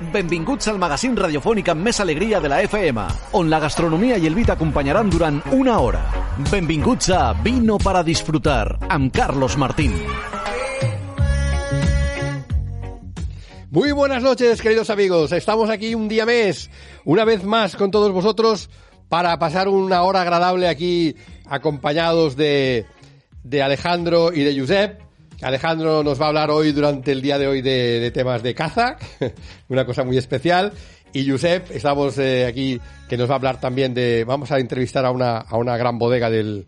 Benvinguts al magazín radiofònic amb més alegria de la FM, on la gastronomia i el vi t'acompanyaran durant una hora. Benvinguts a Vino para disfrutar, amb Carlos Martín. Muy buenas noches, queridos amigos. Estamos aquí un día mes, una vez más con todos vosotros para pasar una hora agradable aquí acompañados de, de Alejandro y de Josep. Alejandro nos va a hablar hoy durante el día de hoy de, de temas de caza, una cosa muy especial. Y Josep, estamos eh, aquí que nos va a hablar también de... Vamos a entrevistar a una, a una gran bodega del,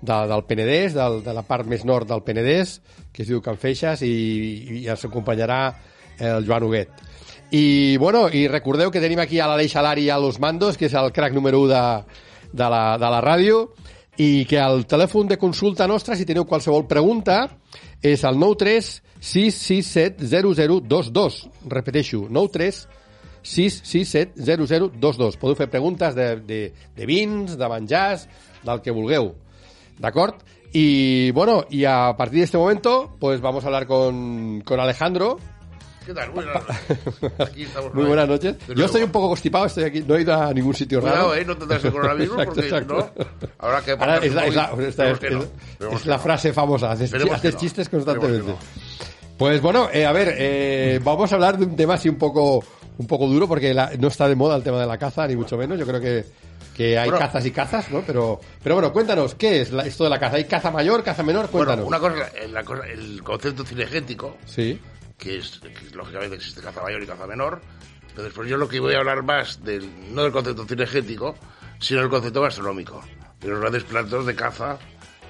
de, del Penedès, del, de la part més nord del Penedès, que es diu Can Feixes, i, i ens acompanyarà el Joan Huguet. I, bueno, i recordeu que tenim aquí a l'Aleix Alari a Los Mandos, que és el crack número 1 de, de, la, de la ràdio, i que el telèfon de consulta nostra, si teniu qualsevol pregunta, és el 93 667 0022. Repeteixo, 93 667 0022. Podeu fer preguntes de, de, de vins, de menjars, del que vulgueu. ¿De Y bueno, y a partir de este momento, pues vamos a hablar con, con Alejandro, ¿Qué tal? Buenas Aquí estamos Muy buenas noches. Yo estoy un poco constipado, estoy aquí, no he ido a ningún sitio Cuidado, raro. eh, no tendrás el coronavirus Exacto, porque exacto. no. Ahora que Ahora es la, es la- Hoy, esta es- que no, la frase famosa, haces, haces no. chistes constantemente. Pues bueno, eh, a ver, eh, vamos a hablar de un tema así un poco, un poco duro porque la- no está de moda el tema de la caza, ni mucho menos. Yo creo que, que hay Bueno. cazas y cazas, ¿no? Pero, pero bueno, cuéntanos, ¿qué es la- esto de la caza? ¿Hay caza mayor, caza menor? Cuéntanos. Bueno, una cosa, la cosa, el concepto cinegético, Sí. Que es, que lógicamente existe caza mayor y caza menor, pero después yo lo que voy a hablar más del, no del concepto cinegético, sino del concepto gastronómico, de los grandes platos de caza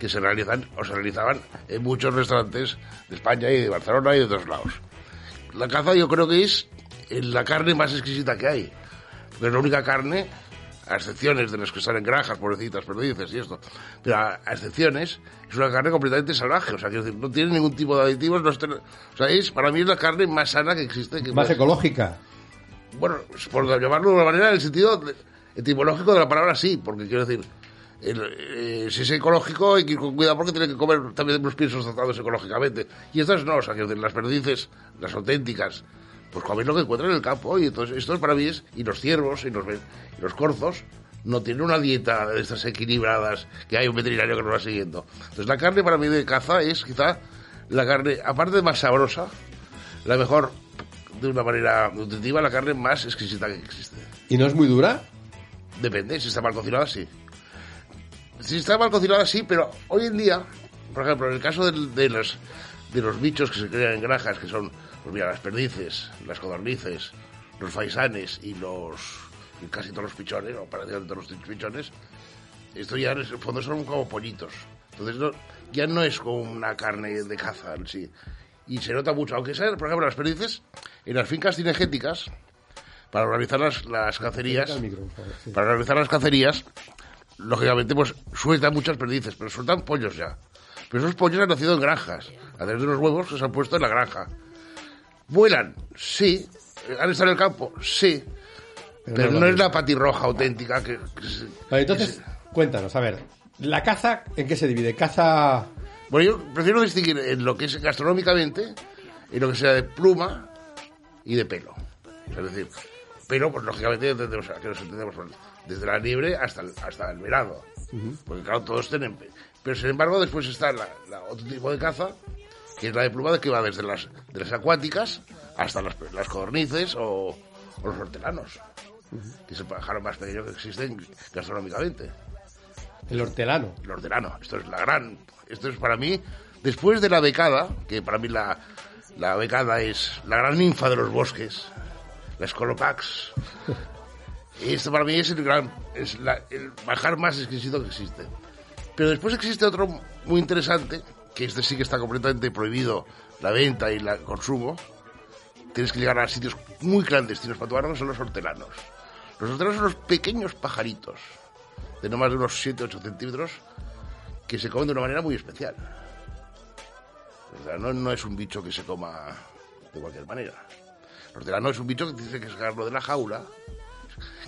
que se realizan o se realizaban en muchos restaurantes de España y de Barcelona y de otros lados. La caza yo creo que es la carne más exquisita que hay, porque es la única carne, a excepciones de las que están en granjas, pobrecitas, perdices y esto, pero a, a excepciones, es una carne completamente salvaje, o sea, quiero decir, no tiene ningún tipo de aditivos, no es, o sea, es, para mí es la carne más sana que existe. Que Más puede- ecológica. bueno, por llamarlo de una manera, en el sentido de- etimológico de la palabra sí, porque quiero decir, el- eh, si es ecológico hay que ir con cuidado porque tiene que comer también los piensos tratados ecológicamente. Y estas no, o sea, quiero decir, las perdices, las auténticas, pues comen lo que encuentran en el campo. Y entonces, esto para mí es, y los ciervos y los, y los corzos, no tienen una dieta de estas equilibradas que hay un veterinario que nos va siguiendo. Entonces, la carne para mí de caza es quizá la carne, aparte de más sabrosa, la mejor, de una manera nutritiva, la carne más exquisita que existe. ¿Y no es muy dura? Depende, si está mal cocinada, sí. Si está mal cocinada, sí, pero hoy en día, por ejemplo, en el caso de, los, de los bichos que se crean en granjas, que son, pues mira, las perdices, las codornices, los faisanes y los y casi todos los pichones, o prácticamente todos los pichones, esto ya en el fondo son como pollitos. Entonces no- ya no es como una carne de caza en sí. Y se nota mucho, aunque sea, por ejemplo, las perdices, en las fincas cinegéticas, para organizar las, las cacerías, micro, sí. para realizar las cacerías, lógicamente, pues sueltan muchas perdices, pero sueltan pollos ya. Pero esos pollos han nacido en granjas, a través de unos huevos que se han puesto en la granja. ¿Vuelan? Sí. ¿Han estado en el campo? Sí. Pero Pero, no es no la patirroja auténtica que... que se- Vale, entonces, cuéntanos, a ver, ¿la caza en qué se divide? ¿Caza Bueno, yo prefiero distinguir en lo que es gastronómicamente, en lo que sea de pluma y de pelo. Es decir, pero, pues lógicamente, entendemos, que nos entendemos pues, desde la liebre hasta el, hasta el verano. Porque, claro, todos tienen. pe- Pero, sin embargo, después está la, la otro tipo de caza, que es la de pluma, que va desde las, de las acuáticas hasta las, las codornices o, o los hortelanos, que es el pájaro más pequeño que existe gastronómicamente el hortelano? el hortelano. Esto es la gran. Esto es para mí, después de la becada, que para mí la, la becada es la gran ninfa de los bosques, la Scolopax. Esto para mí es el gran. Es la- el bajar más exquisito que existe. Pero después existe otro muy interesante, que este sí que está completamente prohibido la venta y el consumo. Tienes que llegar a sitios muy clandestinos para tomarlos, son los hortelanos. Los hortelanos son los pequeños pajaritos de no más de unos 7-8 centímetros que se comen de una manera muy especial. O sea, no, es un bicho que se coma de cualquier manera. El hortelano es un bicho que tiene que sacarlo de la jaula.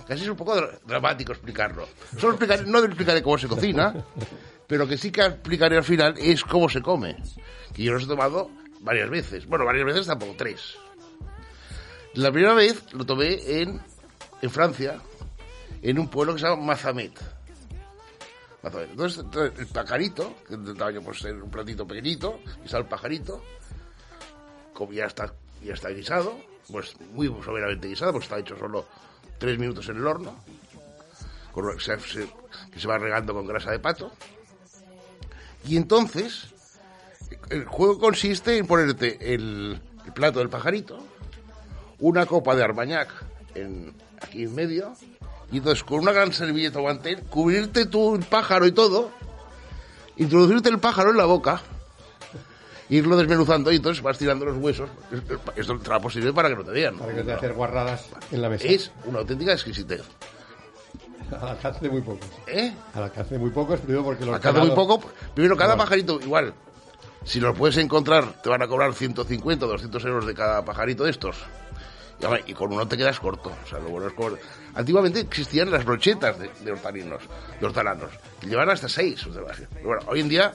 Casi es un poco dra- dramático explicarlo. Solo explicaré, no explicaré cómo se cocina, pero que sí que explicaré al final es cómo se come. Que yo los he tomado varias veces. Bueno, varias veces tampoco, tres. La primera vez lo tomé en, en Francia, en un pueblo que se llama Mazamet. Mazamet. Entonces, el pajarito, que de tamaño pues ser un platito pequeñito, y está el pajarito, ya está, ya está guisado, pues muy soberanamente guisado, porque está hecho solo tres minutos en el horno, con, se, se, que se va regando con grasa de pato. Y entonces, el juego consiste en ponerte el, el plato del pajarito, una copa de armañac en, aquí en medio, y entonces con una gran servilleta o cubrirte tu pájaro y todo, introducirte el pájaro en la boca, irlo desmenuzando y entonces vas tirando los huesos. Esto te da posible para que no te vean. Para que te hacer guarradas en la mesa. Es una auténtica exquisitez. Al alcance de muy pocos. ¿Eh? Al alcance de muy pocos, primero porque los Al alcance de muy ganados- poco. Primero, cada pajarito, igual. Si los puedes encontrar, te van a cobrar 150 o 200 euros de cada pajarito de estos. Y, y con uno te quedas corto. O sea, lo bueno es como- Antiguamente existían las brochetas de, de hortalinos, de hortelanos, que llevaban hasta seis. o sea, Pero bueno, hoy en día,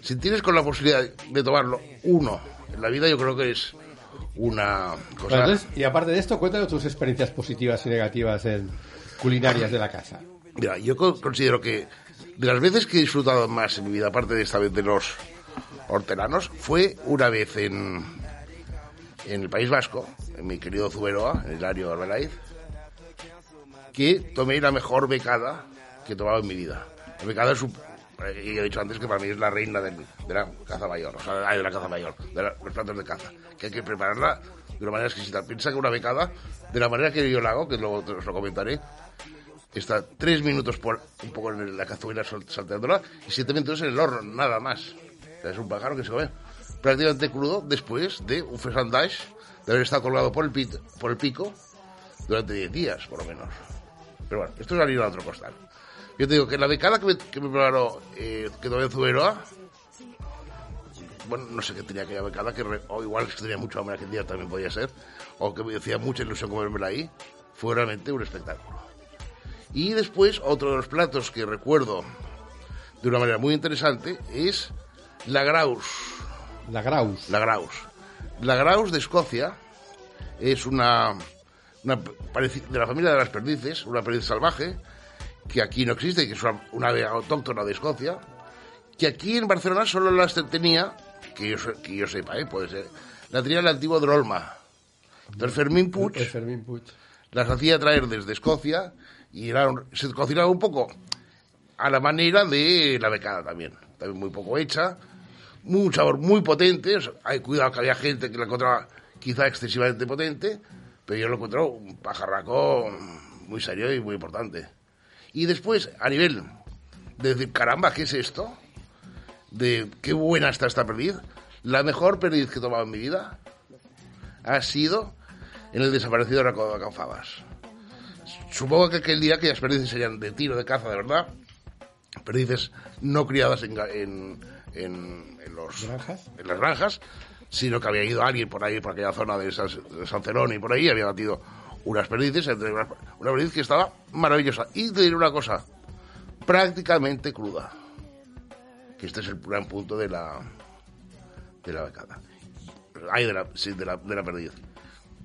si tienes con la posibilidad de tomarlo uno en la vida, yo creo que es una cosa... Entonces, y aparte de esto, cuéntanos tus experiencias positivas y negativas en culinarias de la casa. Mira, yo co- considero que de las veces que he disfrutado más en mi vida, aparte de esta vez de los hortelanos, fue una vez en, en el País Vasco, en mi querido Zuberoa, en el área de Arbelaiz, que tomé la mejor becada que he tomado en mi vida. La becada es un... y he dicho antes que para mí es la reina de la caza mayor, o sea, de la caza mayor, de la- los platos de caza, que hay que prepararla de una manera exquisita. Piensa que una becada, de la manera que yo la hago, que luego te os lo comentaré, está tres minutos por un poco en la cazuela salteándola y siete minutos en el horno, nada más. O sea, es un pájaro que se come prácticamente crudo después de un fresandage de haber estado colgado por el, pit- por el pico durante 10 días, por lo menos. Pero bueno, esto es harina de otro costal. Yo te digo que la becada que me, que me preparó, eh, que tomé en Zuberoa, bueno, no sé qué tenía aquella becada, que re- o igual que tenía mucho hambre aquel día también podía ser, o que me hacía mucha ilusión comérmela ahí, fue realmente un espectáculo. Y después, otro de los platos que recuerdo de una manera muy interesante es la Graus. La Graus. La Graus. La Graus de Escocia es una, una de la familia de las perdices, una perdiz salvaje, que aquí no existe, que es una, una ave autóctona de Escocia, que aquí en Barcelona solo las tenía, que yo, que yo sepa, ¿eh? puede ser, la tenía el antiguo Drolma. Entonces Fermín Puig El Fermín Puig. las hacía traer desde Escocia y era se cocinaba un poco a la manera de la becada también. También muy poco hecha, un sabor muy potente. hay cuidado que había gente que la encontraba quizá excesivamente potente, pero yo lo encontré un pajarraco muy serio y muy importante. Y después, a nivel de decir, caramba, ¿qué es esto? De qué buena está esta perdiz. La mejor perdiz que he tomado en mi vida ha sido en el desaparecido Recodo de Canfabas. Supongo que aquel día aquellas perdices serían de tiro de caza, de verdad. Perdices no criadas en, en, en, en los, ¿Granjas? en las granjas, sino que había ido alguien por ahí, por aquella zona de, San, de San Celón y por ahí, había batido unas perdices, unas- una perdiz que estaba maravillosa. Y te diré una cosa, prácticamente cruda. Que este es el gran punto de la, de la becada. Ay, de la, sí, de la, de la perdiz.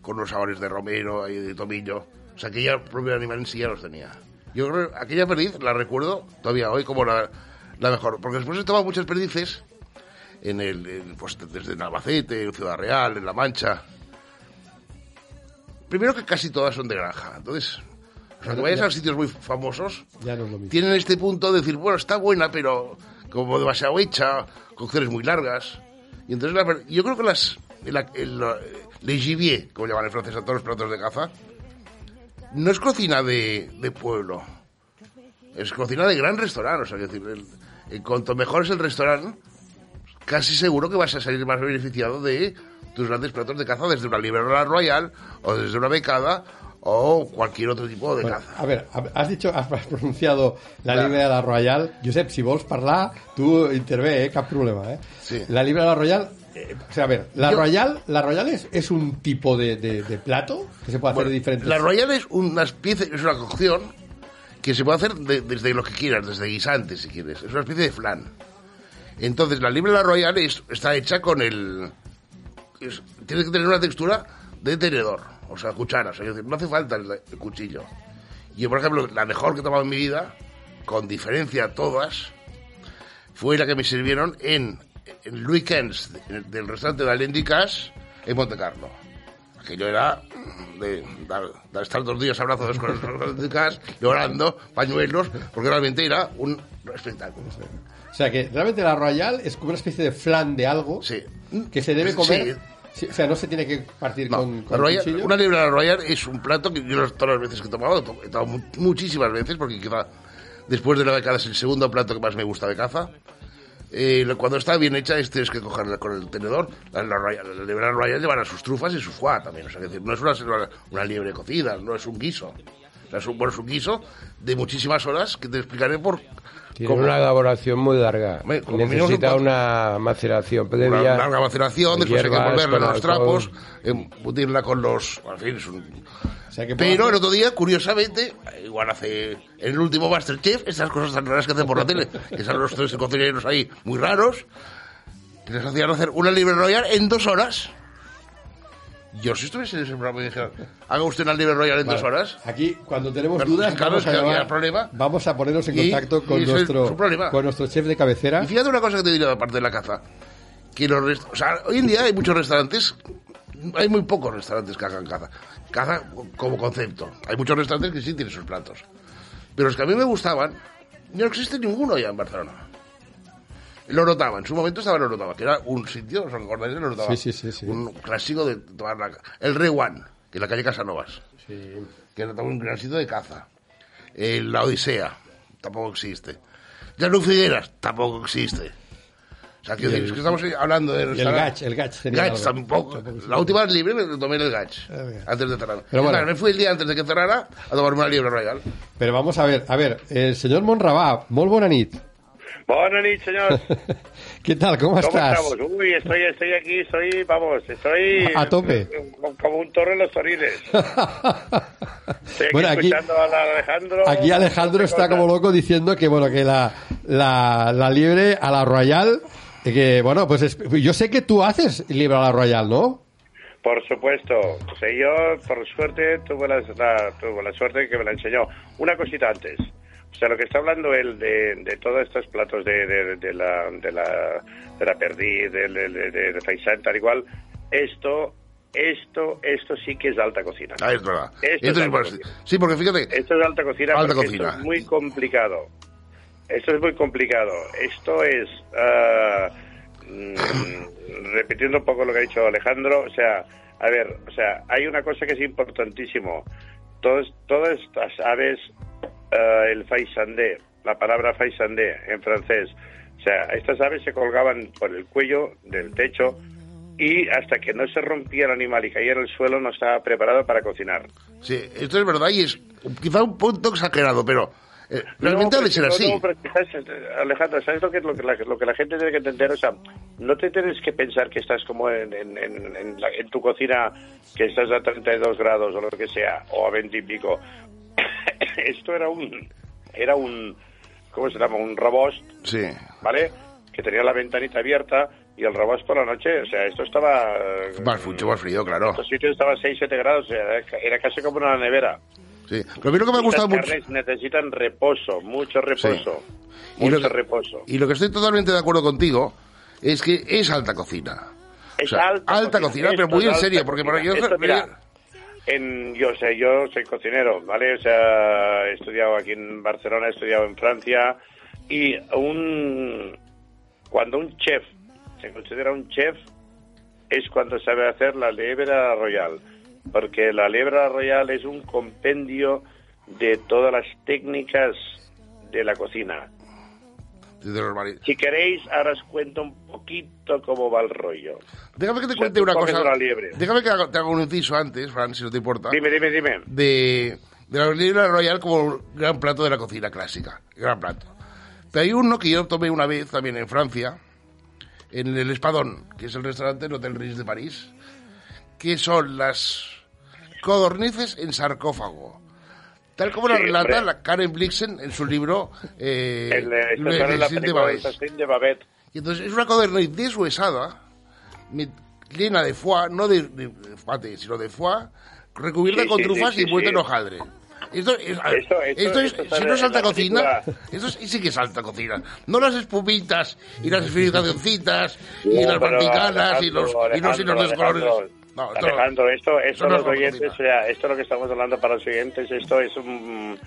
Con los sabores de romero y de tomillo. O sea, aquella propio animal en sí ya los tenía. Yo creo que aquella perdiz la recuerdo todavía hoy como la, la mejor. Porque después he tomado muchas perdices en el, en, pues, desde en Albacete, en Ciudad Real, en La Mancha. Primero que casi todas son de granja. Entonces, cuando vayas a sitios muy famosos, Ya no es lo mismo. tienen este punto de decir, bueno, está buena, pero como demasiado hecha, cocciones muy largas. Y entonces la yo creo que las el, gibier, como llaman en francés a todos los platos de caza, no es cocina de, de pueblo, es cocina de gran restaurante. O sea, es decir, el- cuanto mejor es el restaurante, casi seguro que vas a salir más beneficiado de tus grandes platos de caza desde una librería royal o desde una becada o cualquier otro tipo de Bueno, caza. a ver, has dicho, has pronunciado la Clar. Libre de la Royal. Josep, si vols parlar, tu intervé, eh? cap problema, eh? Sí. La Libre de la Royal, eh, o sea, a ver, la Yo- Royal, la Royal es, es un tipo de, de- de plato que se puede hacer Bueno, de diferentes... La royal es una especie, es una cocción que se puede hacer de- desde lo que quieras, desde guisante si quieres. Es una especie de flan. Entonces la libre la royal es- está hecha con el... es- tiene que tener una textura de tenedor. O sea, cucharas. Sea, decir, no hace falta el, el, cuchillo. Yo, por ejemplo, la mejor que he tomado en mi vida, con diferencia todas, fue la que me sirvieron en, en el weekends del restaurante de Alendi Cash en Monte Carlo. Aquello era de, de, estar dos días abrazados con el Cash, llorando, pañuelos, porque realmente era un espectáculo. O sea que realmente la Royal es como una especie de flan de algo sí. que se debe comer. Sí. O sea, no se tiene que partir no, con, con Royal, cuchillo. Una libra de Royal es un plato que yo todas las veces que he tomado, he tomado muchísimas veces, porque quizá después de la becada es el segundo plato que más me gusta de caza. Eh, cuando está bien hecha es tienes que cogerla con el tenedor. La, la, Royal, la liebre Royal llevará sus trufas y su foie también. O sea, que decir, no es una, una, liebre cocida, no es un guiso. O sea, es, un, bueno, es un guiso de muchísimas horas que te explicaré por... Tiene como, una elaboración muy larga. Necesita una maceración previa. Una larga maceración, después hay que volverle los trapos, embutirla con los... En fin, es un... O sea, que Pero el otro día, curiosamente, igual hace en el último Masterchef, esas cosas tan raras que hacen por la tele, que salen los tres cocineros ahí muy raros, que les hacían hacer una libre royal en dos horas. Yo si estuviese en ese programa y dijera, haga usted una libre royal en Vale. dos horas. Aquí, cuando tenemos Pero, dudas, claro, vamos, a que había llamar- problema. vamos a ponernos en Y- contacto con nuestro, con nuestro chef de cabecera. Y fíjate una cosa que te diré aparte de la caza. Que los o sea, hoy en día hay muchos restaurantes, hay muy pocos restaurantes que hagan caza. Caza como concepto. Hay muchos restaurantes que sí tienen sus platos. Pero los que a mí me gustaban, no existe ninguno ya en Barcelona. Lo notaba, en su momento estaba lo notaba, que era un sitio, ¿os acordáis de lo notaba? Sí, sí, sí. Un clásico de tomar la, el Rey One, que en la calle Casanovas, que era un gran sitio de caza. El La Odisea, tampoco existe. Llano Figueras, tampoco existe. O sea, el- es que estamos hablando de el Gach, el Gach Gach tampoco. La última vez libre me tomé el Gach, Ah, antes de cerrar. Pero bueno. me fui el día antes de que cerrara a tomarme una libre royal. Pero vamos a ver, a ver, el señor Monrabá, molt bona nit. Bona nit, señor. ¿Qué tal? ¿Cómo, ¿Cómo estás? estamos? Uy, estoy, estoy aquí, estoy, vamos, estoy... A tope. Como, un toro en los toriles. Estoy aquí bueno, aquí, a Alejandro. aquí Alejandro está como loco diciendo que bueno que la, la, la liebre a la Royal, que bueno, pues es- yo sé que tú haces liebre a la Royal, ¿no? Por supuesto. O sea, yo, por suerte, tuve la, la- tuve la suerte que me la enseñó. Una cosita antes. O sea, lo que está hablando él de, de todos estos platos de, de, de la, de, la, de la perdiz, de, de, faisán, tal igual, esto, esto, esto sí que es alta cocina. Ah, es verdad. Esto Esto es es alta importante. cocina. Sí, porque fíjate, Esto es alta cocina Alta cocina. esto es muy complicado. Esto es muy complicado. Esto es, mm, repitiendo un poco lo que ha dicho Alejandro, o sea, a ver, o sea, hay una cosa que es importantísimo. Todos, todas estas aves, ah, el faisandé, la palabra faisandé en francés, o sea, estas aves se colgaban por el cuello del techo y hasta que no se rompía el animal y caía en el suelo no estaba preparado para cocinar. sí, esto es verdad y es quizá un punto exagerado, pero eh, realmente No, ser así. no, pero quizás, eh, Alejandro, ¿sabes lo que, lo, que la, lo que la gente tiene que entender? O sea, no te tienes que pensar que estás como en, en, en, en la- en tu cocina, que estás a 32 grados o lo que sea, o a 20 y pico. Esto era un, era un, ¿cómo se llama? Un robost, Sí. ¿vale? Que tenía la ventanita abierta y el robost por la noche, o sea, esto estaba... eh, Más mucho más frío, claro. Estos sitios estaba a 6, 7 grados, o sea, era, casi como una nevera. Sí. Lo que me ha gustado mucho. necesitan reposo, mucho reposo. Y Mucho que, reposo. y lo que estoy totalmente de acuerdo contigo es que es alta cocina. Es O sea, alta, alta cocina, pero muy en serio, porque para yo- Esto, mira, yo sé, yo soy cocinero, ¿vale? O sea, he estudiado aquí en Barcelona, he estudiado en Francia y un cuando un chef se considera un chef es cuando sabe hacer la lebra royal, porque la lebra royal es un compendio de todas las técnicas de la cocina. Si queréis, ahora os cuento un poquito cómo va el rollo. Déjame que te O sea, cuente una cosa. liebre. Déjame que te haga un inciso antes, Fran, si no te importa. Dime, dime, dime. de, de la libra royal como un gran plato de la cocina clásica. Gran plato. Pero hay uno que yo tomé una vez también en Francia, en el Espadón, que es el restaurante del Hotel Ritz de París, que son las codornices en sarcófago. Tal como lo Sí, relata hombre. la Karen Blixen en su libro eh, El, eh, la Cid de película de Babette. Y entonces es una codorniz deshuesada, llena de foie, no de, de, pate, sino de foie, recubierta Sí, con sí, trufas y sí, vuelta sí. en hojaldre. Esto es, Esto- esto- esto es- si no es alta cocina, esto es- sí que es alta cocina. No las espumitas y las esferificacioncitas y No, las pero manticanas y los y los hilos de Alejandro, colores. Alejandro, No, esto, esto, no los es oyentes, o sea, esto lo que estamos hablando para los oyentes, esto es un,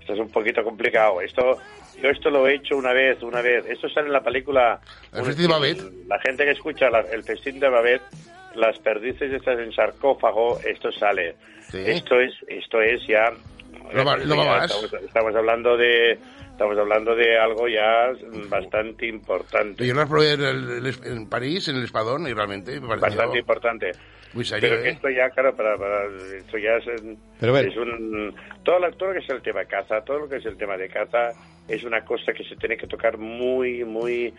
esto es un poquito complicado. Esto, yo esto lo he hecho una vez, una vez. Esto sale en la película. El festín de Babette. La gente que escucha la- el festín de Babette, las perdices estas en sarcófago, esto sale. Sí. Esto es, esto es ya. Lo lo ya más. estamos, estamos hablando de, estamos hablando de algo ya bastante importante. Yo las probé en, el- el- en París, en el Espadón, y realmente me pareció bastante importante. muy serio. Pero que ¿eh? esto ya, claro, para, para- esto ya es, Pero es un... Todo, lo- todo lo que es el tema de caza, todo lo que es el tema de caza, es una cosa que se tiene que tocar muy, muy,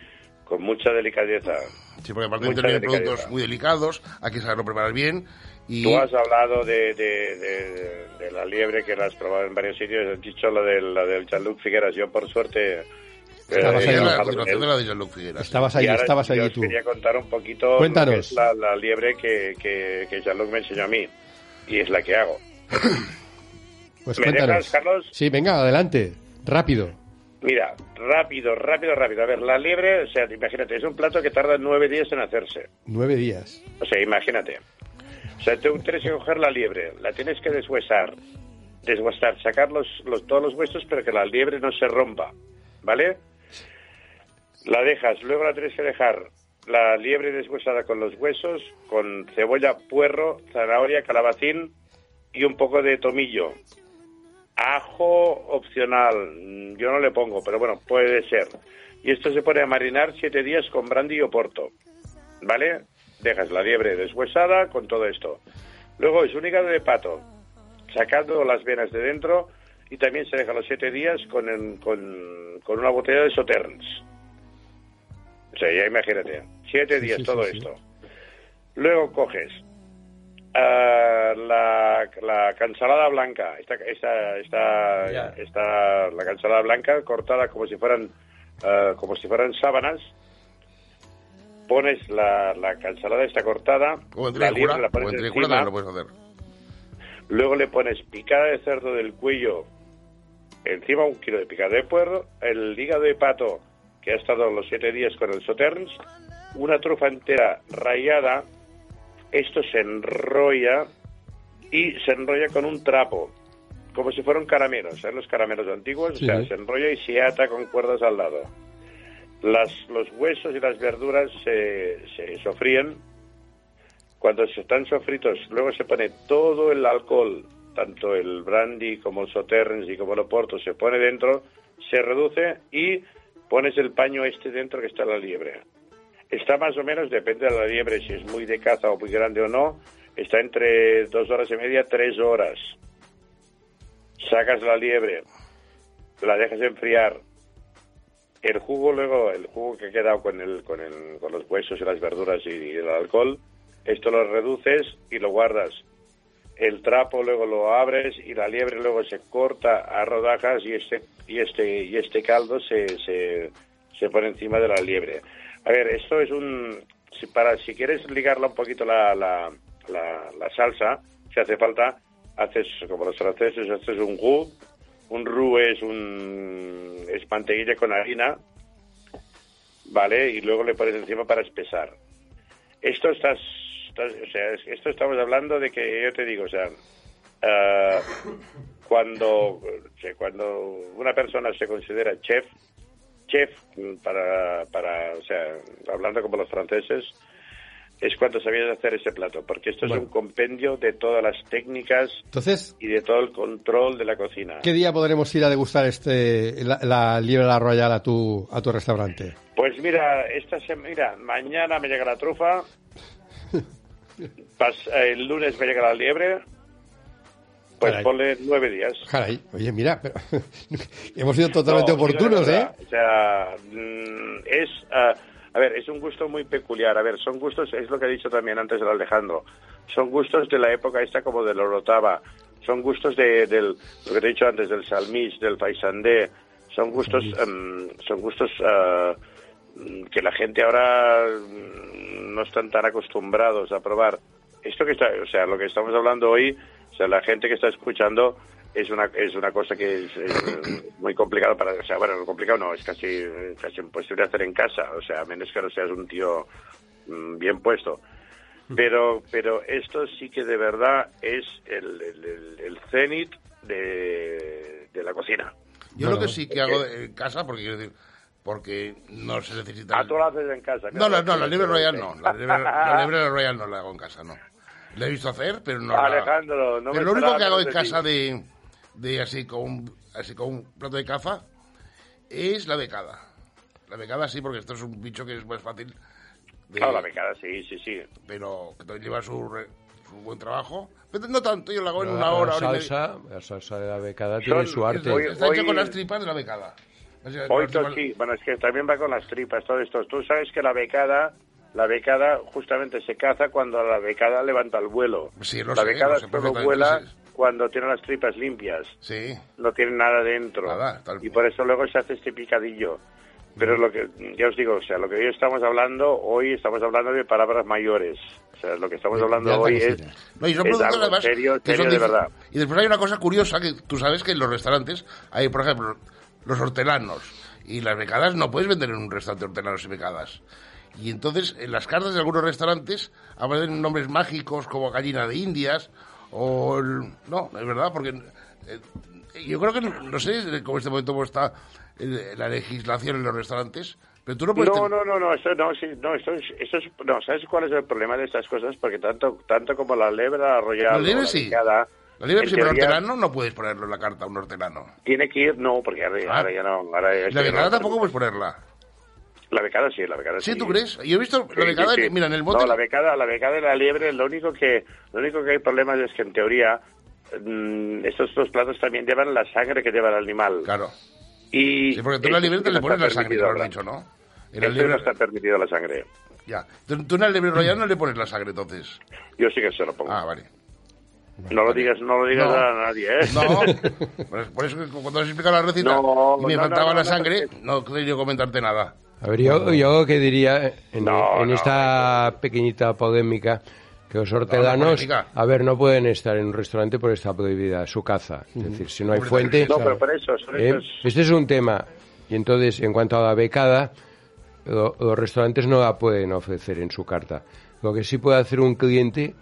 con mucha delicadeza. Sí, porque aparte de productos muy delicados, hay que saberlo preparar bien. Y Tú has hablado de, de, de- de la liebre que la has probado en varios sitios, has dicho lo del, lo del Jean-Luc Figueras. Yo, por suerte... Estabas eh, ahí. la de la de Jean-Luc Figueras. Estabas ahora estabas os tú. quería contar un poquito Cuéntanos. lo que es la, la liebre que, que, que Jean-Luc me enseñó a mí. Y es la que hago. Pues ¿Me cuéntanos. dejas, Carlos? Sí, venga, adelante. Rápido. Mira, rápido, rápido, rápido. A ver, la liebre, o sea, imagínate, es un plato que tarda nueve días en hacerse. Nueve días. O sea, imagínate. O sea, tú tienes que coger la liebre, la tienes que deshuesar, deshuesar, sacar los, los, todos los huesos, pero que la liebre no se rompa, ¿vale? La dejas, luego la tienes que dejar la liebre deshuesada con los huesos, con cebolla, puerro, zanahoria, calabacín y un poco de tomillo. Ajo opcional, mm, yo no le pongo, pero bueno, puede ser. Y esto se pone a marinar siete días con brandy o porto, ¿vale? Dejas la liebre deshuesada con todo esto. Luego es un hígado de pato, sacando las venas de dentro y también se deja los siete días con, el- con, con una botella de Sauternes. O sea, ya imagínate, siete Sí, días sí, todo sí. esto. Luego coges ah, la, la cansalada blanca, esta, esta, esta, esta- la cansalada blanca cortada como si fueran ah, como si fueran sábanas. Pones la, la cansalada esta cortada, Como en la Trícula, pones en Trícula encima, también lo puedes hacer. Luego le pones picada de cerdo del cuello, encima un kilo de picada de puerro, el hígado de pato que ha estado los siete días con el sauternes, una trufa entera rayada, esto se enrolla y se enrolla con un trapo, como si fueran caramelos, ¿sabes? Los caramelos antiguos, Sí. o sea, se enrolla y se ata con cuerdas al lado. Las, los huesos y las verduras se, se sofríen cuando se están sofritos, luego se pone todo el alcohol, tanto el brandy como el sauternes y como el oporto, se pone dentro, se reduce y pones el paño este dentro que está la liebre. Está más o menos, depende de la liebre, si es muy de caza o muy grande o no, está entre dos horas y media, tres horas. Sacas la liebre, la dejas enfriar. El jugo luego, el jugo que ha quedado con, el, con, el, con los huesos y las verduras y, el alcohol, esto lo reduces y lo guardas. El trapo luego lo abres y la liebre luego se corta a rodajas y este y este y este caldo se, se, se pone encima de la liebre. A ver, esto es un si para si quieres ligarla un poquito la, la, la, la salsa, si hace falta, haces como los franceses, haces un roux. Un roux es un es mantequilla con harina, ¿vale? Y luego le pones encima para espesar. Esto estás, estás- o sea, es- esto estamos hablando de que yo te digo, o sea, ah, cuando, cuando una persona se considera chef, chef para, para, o sea, hablando como los franceses, es cuando sabías hacer ese plato, porque esto Bueno. es un compendio de todas las técnicas Entonces, y de todo el control de la cocina. ¿qué día podremos ir a degustar este la, la liebre la royal a tu, a tu restaurante? Pues mira, esta mira, mañana me llega la trufa, el lunes me llega la liebre, pues Caray. ponle nueve días. Caray, oye, mira, pero hemos sido totalmente No, oportunos, la ¿eh? O sea, mm, es, ah, a ver, es un gusto muy peculiar. A ver, son gustos, es lo que he dicho también antes el Alejandro, son gustos de la época esta como del Orotava, son gustos de, del, lo que te he dicho antes, del Salmís, del Paisandé, son gustos, em, son gustos mm, que la gente ahora mm, no están tan acostumbrados a probar. Esto que está, o sea, lo que estamos hablando hoy, sea, la gente que está escuchando es una es una cosa que es, es muy complicado para o sea bueno complicado no es casi casi imposible hacer en casa o sea a menos que no seas un tío mm, bien puesto pero pero esto sí que de verdad es el el, el, el cenit de, de la cocina Yo lo que sí que hago en casa, porque quiero decir, porque no se necesita. ah tú lo haces en casa No, la, claro. no, la libre royal no. La libre, la libre royal no la hago en casa, no. La he visto hacer, pero no Alejandro no me Pero lo único que hago en de casa de, de así con un, así con un plato de caza es la becada. La becada sí, porque esto es un bicho que es más fácil. De, Claro, la becada, sí, sí, sí. Pero que también lleva su, re- su buen trabajo. Pero no tanto, yo lo hago en una hora, la hora salsa, la salsa de la becada tiene su arte. Hoy- Está hecho hoy- con las tripas de la becada. O sea, Hoy sí, bueno, es que también va con las tripas, todo esto. Tú sabes que la becada, la becada justamente se caza cuando la becada levanta el vuelo. Sí, lo la sé, becada lo sé solo vuela cuando tiene las tripas limpias, Sí. no tiene nada dentro. Nada, tal- y por eso luego se hace este picadillo. Pero lo que, ya os digo, o sea, lo que hoy estamos hablando, hoy estamos hablando de palabras mayores. O sea, lo que estamos hablando hoy es, No, y son es productos algo además serio, que serio son de verdad. Y después hay una cosa curiosa que tú sabes que en los restaurantes hay, por ejemplo, los hortelanos y las becadas no puedes vender en un restaurante hortelanos y becadas. Y entonces en las cartas de algunos restaurantes aparecen nombres mágicos como gallina de indias o... el- No, es verdad, porque eh, yo creo que, no sé cómo en este momento cómo está eh, la legislación en los restaurantes, pero tú no puedes... No, no, no, no, eso no, sí, no, eso es, eso es, no, ¿sabes cuál es el problema de estas cosas? Porque tanto, tanto como la lebra royal La sí. picada, La libre, teoría, hortelano no puedes ponerlo en la carta un hortelano. tiene que ir, no, porque ahora, Ah. ahora ya no, ahora ya la no- tampoco puedes ponerla. La becada sí, la becada sí. ¿Sí, tú crees? Yo he visto Sí, la becada, sí, sí. mira, en el bote... No, la becada, la becada y la liebre, lo único que, lo único que hay problemas es que en teoría mm, estos dos platos también llevan la sangre que lleva el animal. Claro. Y Sí, porque tú en la sí te le pones la sangre, lo has dicho, ¿no? En libre... no está permitido la sangre. Ya. Tú, tú en la libre royal no le pones la sangre, entonces. Yo sí que se lo pongo. Ah, vale. no lo digas, no lo digas No. a nadie, ¿eh? No, por eso que cuando has explicado la receta No, y me no, faltaba la sangre, no querido comentarte nada. A ver, yo, yo que diría en, No, en no, esta pequeñita polémica que los hortelanos, polémica. a ver, no pueden estar en un restaurante porque está prohibida su caza. Es decir, si no hay fuente... No, pero por eso, son ¿eh? estos- Este es un tema. Y entonces, en cuanto a la becada, lo- los restaurantes no la pueden ofrecer en su carta. Lo que sí puede hacer un cliente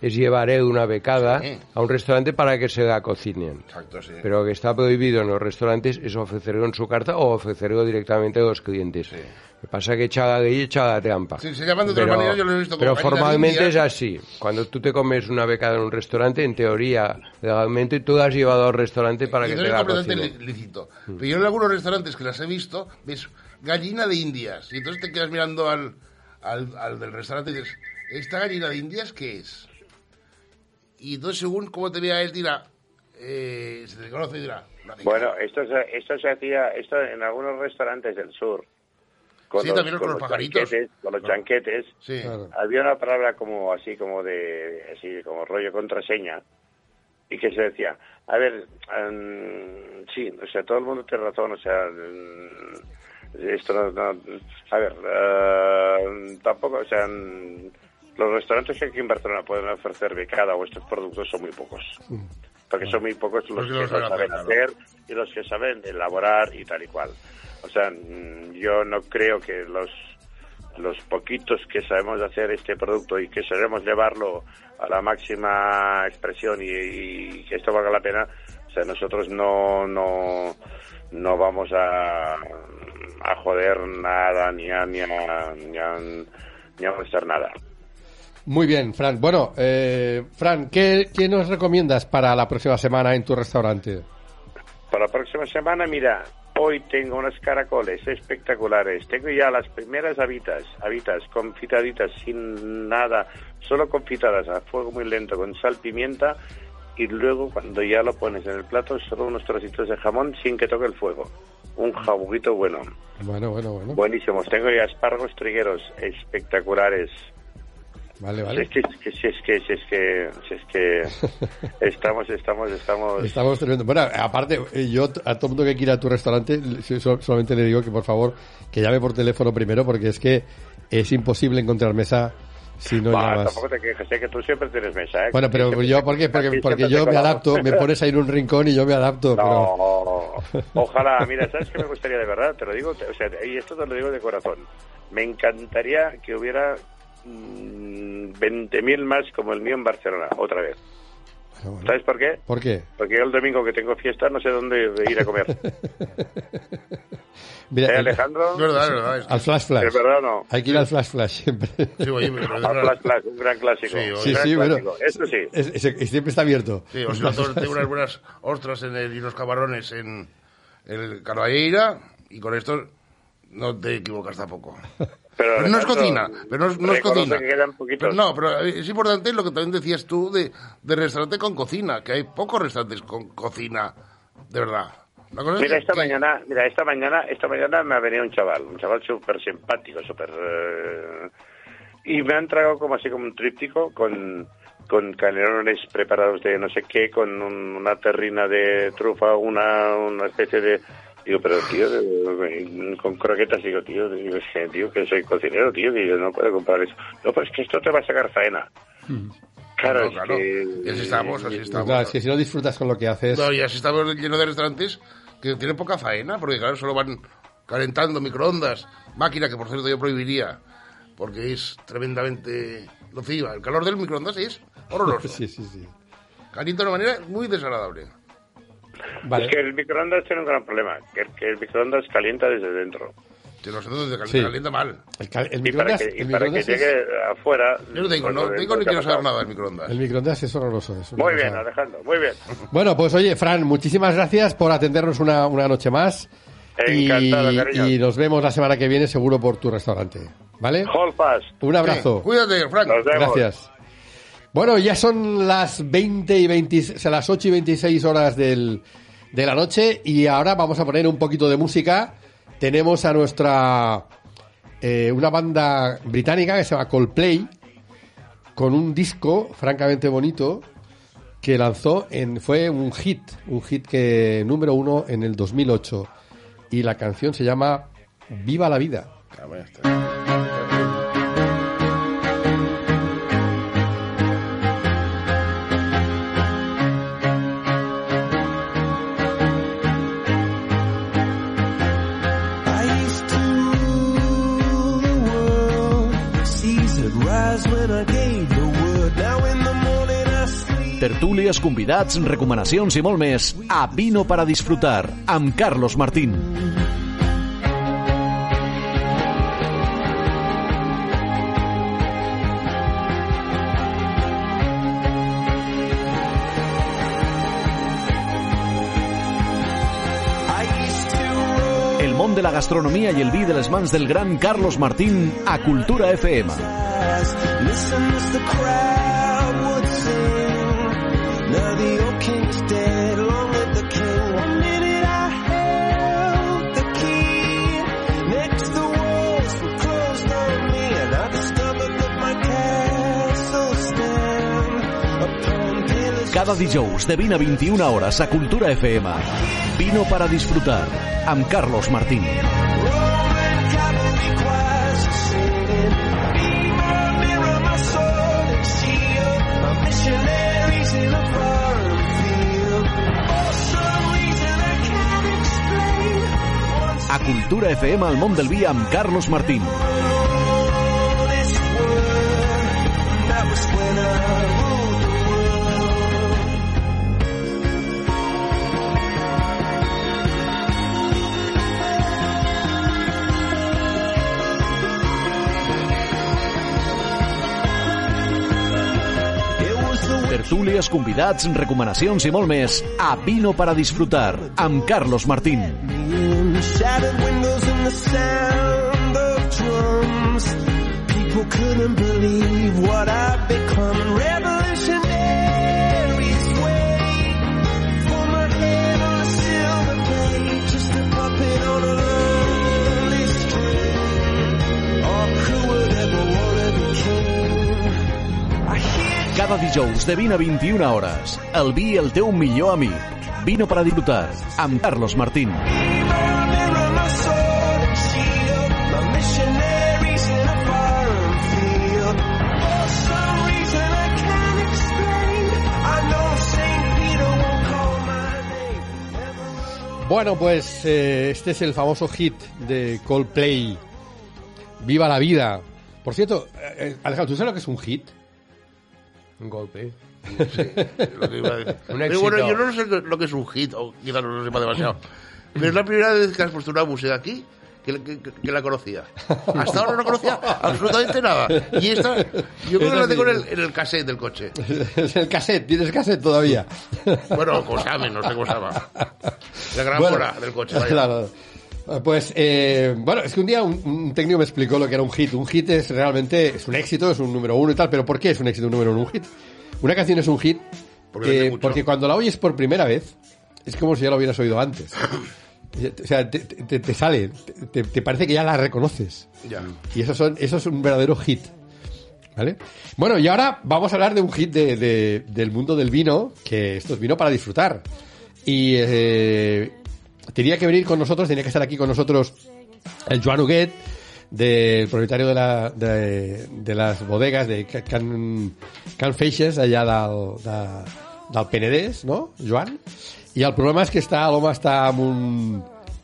es llevar una becada Sí. a un restaurante para que se la cocinen. Exacto, sí. Pero lo que está prohibido en los restaurantes es ofrecerlo en su carta o ofrecerlo directamente a los clientes. Sí. Lo que pasa es que echa la ley y echa la trampa. Sí, se llaman de maneras, yo lo he visto Pero formalmente es así. Cuando tú te comes una becada en un restaurante, en teoría, legalmente, tú la has llevado al restaurante para Y que no te la cocinen. lícito. Pero yo en algunos restaurantes que las he visto, ves gallina de indias. Y entonces te quedas mirando al, al, al del restaurante y dices, ¿esta gallina de indias qué es? Y entonces según cómo te vea él dirá, eh, se te conoce y dirá. Bueno, esto se, esto se hacía esto en algunos restaurantes del sur. Sí, también con los pajaritos. chanquetes, con los Claro. chanquetes. Sí. Claro. Había una palabra como así, como de, así, como rollo contraseña. Y que se decía, a ver, em, sí, o sea, todo el mundo tiene razón, o sea, em, esto no, no- a ver, eh, tampoco, o sea, los restaurantes que aquí en Barcelona pueden ofrecer becada o estos productos son muy pocos. Porque son muy pocos los Porque que lo lo saben hacer, y los que saben elaborar y tal y cual. O sea, mm, yo no creo que los los poquitos que sabemos hacer este producto y que sabemos llevarlo a la máxima expresión y, y que esto valga la pena, o sea, nosotros no no no vamos a, a joder nada ni a ni a, ni a, ni a molestar nada. Muy bien, Fran. Bueno, eh, Fran, ¿qué, ¿qué nos recomiendas para la próxima semana en tu restaurante? Para la próxima semana, mira, hoy tengo unos caracoles espectaculares. Tengo ya las primeras habitas, habitas confitaditas sin nada, solo confitadas a fuego muy lento con sal, pimienta y luego cuando ya lo pones en el plato solo unos trocitos de jamón sin que toque el fuego. Un jabuguito bueno, Bueno, bueno, bueno. buenísimos. Tengo ya espárragos trigueros espectaculares. Vale, Si vale. es que, si es que, si es que, si es que estamos, estamos, estamos. Estamos tremendo. Bueno, aparte, eh, yo a todo mundo que quiera a tu restaurante, solamente le digo que por favor que llame por teléfono primero, porque es que es imposible encontrar mesa si no Va, llamas. tampoco te quejes, sé que tú siempre tienes mesa, ¿eh? Bueno, pero Siempre- yo, ¿por qué? Porque, porque yo me adapto, me pones ahí en un rincón y yo me adapto. Pero... No, ojalá, mira, ¿sabes qué me gustaría de verdad? Te lo digo, o sea, y esto te lo digo de corazón. Me encantaría que hubiera 20.000 más como el mío en Barcelona, otra vez. Pero bueno, ¿Sabes por qué? ¿Por qué? Porque yo el domingo que tengo fiesta no sé dónde ir a comer. Mira, ¿Eh, el- Alejandro? Es verdad, es verdad. es que- al flash flash. ¿Es verdad o no? Hay que ir al flash flash siempre. Sí, oye, pero Al. Flash Flash, un gran clásico. Sí, sí, gran sí, bueno. Eso sí. Es- es- es- siempre está abierto. Sí, o no, tengo unas buenas ostras en el, y unos camarrones en el Carballeira y con esto no te equivocas tampoco. Pero, Pero no es cocina, pero no es, no es cocina. que. Pero no, pero es importante lo que también decías tú de, de restaurante con cocina, que hay pocos restaurantes con cocina, de verdad. Es Mira, que- esta que- mañana, mira, esta mañana, esta mañana me ha venido un chaval, un chaval súper simpático, súper... eh, y me han tragado como así como un tríptico con, con canelones preparados de no sé qué, con un- una terrina de trufa, una, una especie de... Digo, pero tío, con croquetas, digo, tío, digo, es que, tío, que soy cocinero, tío, que yo no puedo comprar eso. No, pues que esto te va a sacar faena. Claro, Claro, es claro. que... Y así estamos, así estamos. claro, es que si no disfrutas con lo que haces. No, y así estamos llenos de restaurantes que tienen poca faena, porque claro, solo van calentando microondas, máquina que por cierto yo prohibiría, porque es tremendamente nociva. El calor del microondas es horroroso. Sí, sí, sí. Calienta de una manera muy desagradable. Vale. Es que el microondas tiene un gran problema, que, que el microondas calienta desde dentro. Que los entonces calienta, Sí. calienta mal. El, cal- el Y para microondas, que, y el para que microondas llegue es, afuera... Yo no tengo, pues, no lo ni quiero saber nada del microondas. el microondas es horroroso. es Muy cosa- bien, Alejandro, muy bien. Bueno, pues oye, Fran, muchísimas gracias por atendernos una, una noche más. Encantado, y, cariño. y nos vemos la semana que viene seguro por tu restaurante. ¿Vale? Hold fast. Un abrazo. Sí, cuídate, Frank. Nos vemos. Gracias. Bueno, ya son las 20 y 20, o sea, las 8 y 26 horas del, de la noche y ahora vamos a poner un poquito de música. Tenemos a nuestra eh, una banda británica que se llama Coldplay con un disco francamente bonito que lanzó en fue un hit, un hit que número uno en el 2008 y la canción se llama Viva la vida. Tertúlies, convidats, recomanacions i molt més a Vino para disfrutar amb Carlos Martín. El món de la gastronomia i el vi de les mans del gran Carlos Martín a Cultura FM. Eyes. Listen as the crowd would sing. Now the old king's dead, long live the king. One minute I held the key. Next the walls were closed on me, and I discovered that my castle stand upon pillars. Cada dijous de 20 a 21 hores a Cultura FM. Vino para disfrutar amb Carlos Martín. Cultura FM, el món del vi amb Carlos Martín. Tertúlies, convidats, recomanacions i molt més a Vino para disfrutar amb Carlos Martín. In shattered windows and the sound of drums. People couldn't believe what I'd become. Revolutionaries wait for my head on a silver plate, just a puppet on a lonely string. Or who would ever wanna be king? I Cada dijous de 20 a 21 hores, el vi el teu millor amic. Vino para disfrutar amb Carlos Martín. Bueno, pues eh, este es el famoso hit de Coldplay. Viva la vida. Por cierto, eh, eh, Alejandro, ¿tú sabes lo que es un hit? Un golpe. Lo que iba a decir. Un Pero éxito. bueno, yo no sé lo que es un hit, o quizás no lo sepa demasiado. Pero es la primera vez que has puesto una música aquí que, que- que la conocía. Hasta ahora no conocía absolutamente nada. Y esta, yo creo que la tengo en el, en el cassette del coche. es el cassette, tienes cassette todavía. Bueno, llame, no sé cómo se llama. La gran Bueno, bola del coche. vaya. claro. Pues, eh, bueno, es que un día un, un técnico me explicó lo que era un hit. Un hit es realmente, es un éxito, es un número uno y tal, pero ¿por qué es un éxito, un número uno, un hit? Una canción es un hit Porque eh, porque cuando la oyes por primera vez, es como si ya la hubieras oído antes. O sea, te, te- te sale, te, te parece que ya la reconoces. Ya. Y eso, son, eso es un verdadero hit. ¿Vale? Bueno, y ahora vamos a hablar de un hit de- de- del mundo del vino, que esto es vino para disfrutar. Y eh, tenía que venir con nosotros, tenía que estar aquí con nosotros el Joan Huguet, del propietario de, la, de, de las bodegas de Ca- Can, Can Feixes, allà del, de, del Penedès, no, Joan? I el problema és que està, l'home està amb un,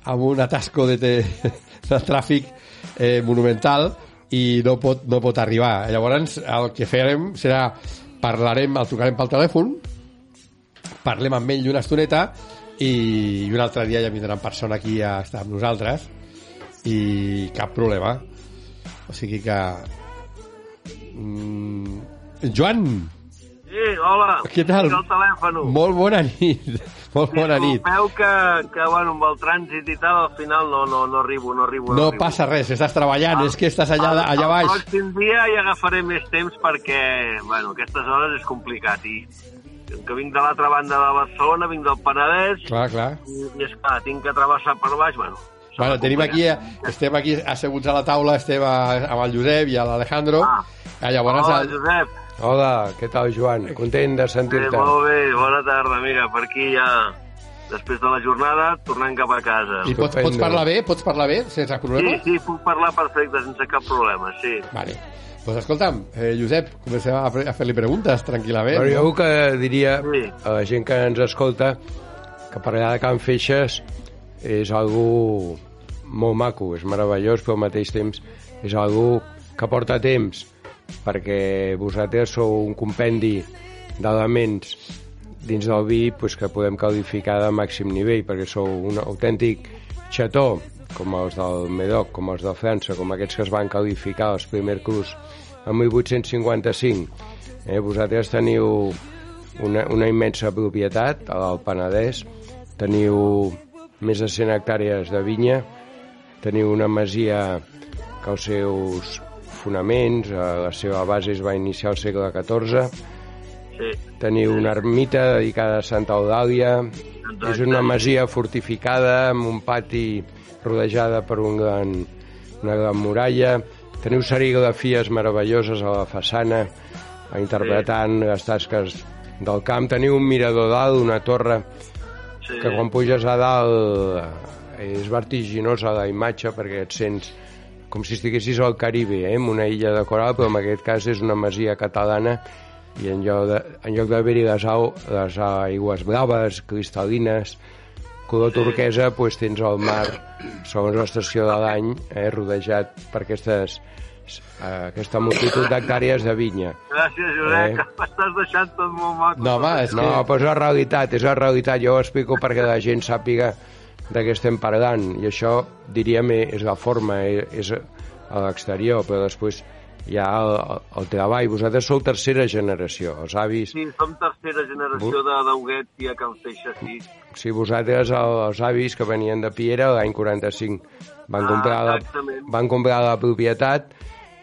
amb un atasco de, de, de tràfic eh, monumental i no pot, no pot arribar. Llavors, el que farem serà parlarem, el trucarem pel telèfon, parlem amb ell una estoneta i, i un altre dia ja vindrà en persona aquí a estar amb nosaltres i cap problema. O sigui que... Mm, Joan, Sí, hola. Què tal? Tinc el telèfon. molt bona nit. Molt bona nit. Disculpeu que, que, bueno, amb el trànsit i tal, al final no, no, no arribo, no arribo. No arribo. passa res, estàs treballant, és que estàs allà, allà El baix. pròxim dia hi agafaré més temps perquè, bueno, aquestes hores és complicat i que vinc de l'altra banda de Barcelona, vinc del Penedès Clar, clar. i, i esclar, tinc que travessar per baix, bueno. Bueno, tenim aquí, complicar. estem aquí asseguts a la taula, estem a, amb el Josep i l'Alejandro. Ah. Ah, Llavors, Hola, el, Josep. Hola, què tal, Joan? Content de sentir-te. molt bé, bona tarda. Mira, per aquí ja, després de la jornada, tornant cap a casa. i pots, pots parlar bé? Pots parlar bé, sense Sí, problema? sí, puc parlar perfecte, sense cap problema, sí. Vale. Pues escolta'm, eh, Josep, comencem a, a fer-li preguntes tranquil·lament. Però jo el que diria Sí. a la gent que ens escolta que per allà de Can Feixes és algú molt maco, és meravellós, però al mateix temps és algú que porta temps perquè vosaltres sou un compendi d'elements dins del vi pues, que podem qualificar de màxim nivell perquè sou un autèntic xató com els del Medoc, com els de França, com aquests que es van qualificar als primer crus en 1855. Eh, vosaltres teniu una, una immensa propietat a l'Alt Penedès, teniu més de 100 hectàrees de vinya, teniu una masia que els seus fonaments, eh, la seva base es va iniciar al segle XIV, sí. teniu una ermita dedicada a Santa Eudàlia, és una masia fortificada amb un pati rodejada per un gran, una gran muralla, teniu serigrafies meravelloses a la façana, interpretant les tasques del camp, teniu un mirador dalt, una torre sí. que quan puges a dalt eh, és vertiginosa la imatge perquè et sents com si estiguessis al Caribe, eh, en una illa de coral, però en aquest cas és una masia catalana i en lloc de, en lloc d'haver-hi les, au, les aigües braves, cristal·lines, color turquesa, doncs tens el mar, segons l'estació de l'any, eh, rodejat per aquestes, eh, aquesta multitud d'hectàrees de vinya. Gràcies, Josep, Eh. que m'estàs deixant tot molt maco. No, home, és No, que... però és la realitat, és la realitat. Jo ho explico perquè la gent sàpiga de què estem parlant. I això, diríem, és la forma, és a l'exterior, però després hi ha el, el treball. Vosaltres sou tercera generació, els avis... Sí, som tercera generació de d'Auguet i a Can Feixa, sí. Si vosaltres, el- els avis que venien de Piera, l'any 45, van, Ah, comprar la, van comprar la propietat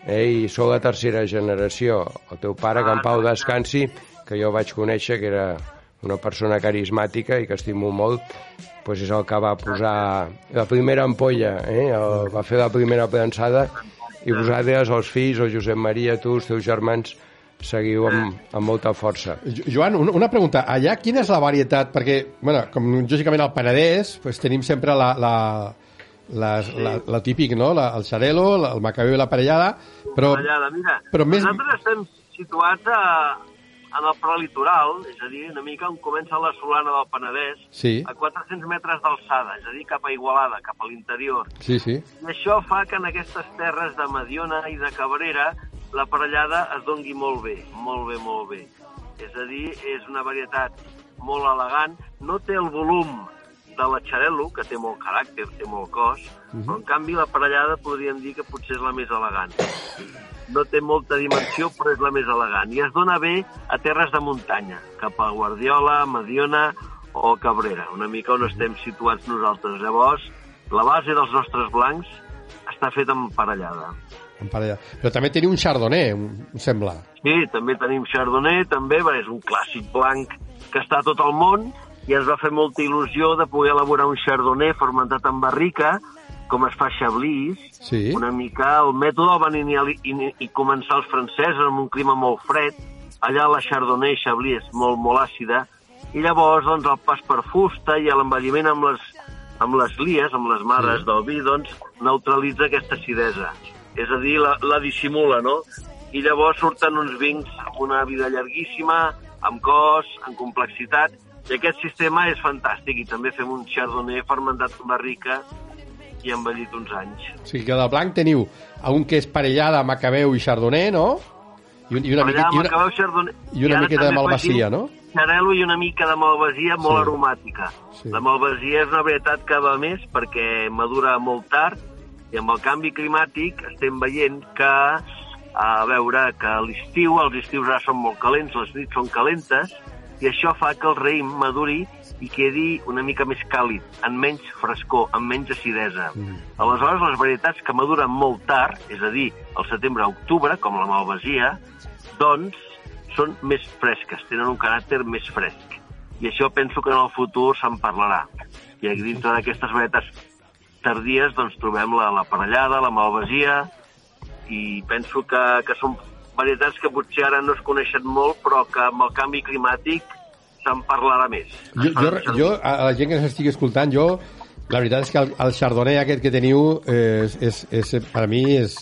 eh, i sou la tercera generació. El teu pare, que en Ah, Pau descansi, que jo vaig conèixer, que era una persona carismàtica i que estimo molt, doncs és el que va posar la primera ampolla, eh? el, va fer la primera prensada i vosaltres, els fills, el Josep Maria, tu, els teus germans, seguiu amb, amb molta força. Jo- Joan, una, una pregunta. Allà quina és la varietat? Perquè, bueno, com lògicament al Penedès, pues, tenim sempre la, la, la, la, la típic, no? La, el xarelo, el macabeu i la parellada, però... Allada, mira, però més- nosaltres estem situats a, en el prelitoral, és a dir, una mica on comença la Solana del Penedès, Sí, a 400 metres d'alçada, és a dir, cap a Igualada, cap a l'interior. sí, sí. I això fa que en aquestes terres de Mediona i de Cabrera la parellada es dongui molt bé, molt bé, molt bé. És a dir, és una varietat molt elegant, no té el volum de la Xarel·lo, que té molt caràcter, té molt cos, però en canvi la parellada podríem dir que potser és la més elegant. No té molta dimensió, però és la més elegant. I es dona bé a terres de muntanya, cap a Guardiola, Mediona o Cabrera, una mica on estem situats nosaltres. Llavors, la base dels nostres blancs està feta amb parellada. En parella. Però també teniu un chardonnay, em em sembla. Sí, també tenim Chardonnay, també, és un clàssic blanc que està a tot el món i ens va fer molta il·lusió de poder elaborar un Chardonnay fermentat en barrica, com es fa a Chablis, Sí. una mica el mètode el van iniciar i, i començar els francesos amb un clima molt fred, allà la Chardonnay Chablis és molt, molt àcida, i llavors doncs, el pas per fusta i l'envelliment amb les, amb les lies, amb les mares Sí. del vi, doncs, neutralitza aquesta acidesa. És a dir, la, la dissimula, no? I llavors surten uns vins amb una vida llarguíssima, amb cos, amb complexitat, i aquest sistema és fantàstic, i també fem un Chardonnay fermentat en barrica i envellit uns anys. O sigui que del blanc teniu un que és parellada, macabeu i chardonnay, no? I, un- i una, i una, m'acabeu Chardonnay. i una ara miqueta de malvasia, no? Xarel·lo i una mica de malvasia molt Sí. aromàtica. Sí. La malvasia és una varietat que va més perquè madura molt tard i amb el canvi climàtic estem veient que a veure que a l'estiu, els estius ara són molt calents, les nits són calentes, i això fa que el raïm maduri i quedi una mica més càlid, amb menys frescor, amb menys acidesa. Mm. Aleshores, les varietats que maduren molt tard, és a dir, al setembre a octubre, com la malvasia, doncs són més fresques, tenen un caràcter més fresc. I això penso que en el futur se'n parlarà. I dintre d'aquestes varietats tardies doncs trobem la, la parellada, la malvasia, i penso que, que són varietats que potser ara no es coneixen molt, però que amb el canvi climàtic se'n parlarà més. Jo, jo, jo, a la gent que s'estigui escoltant, jo, la veritat és que el, el chardonnay aquest que teniu eh, és, és, és, per a mi és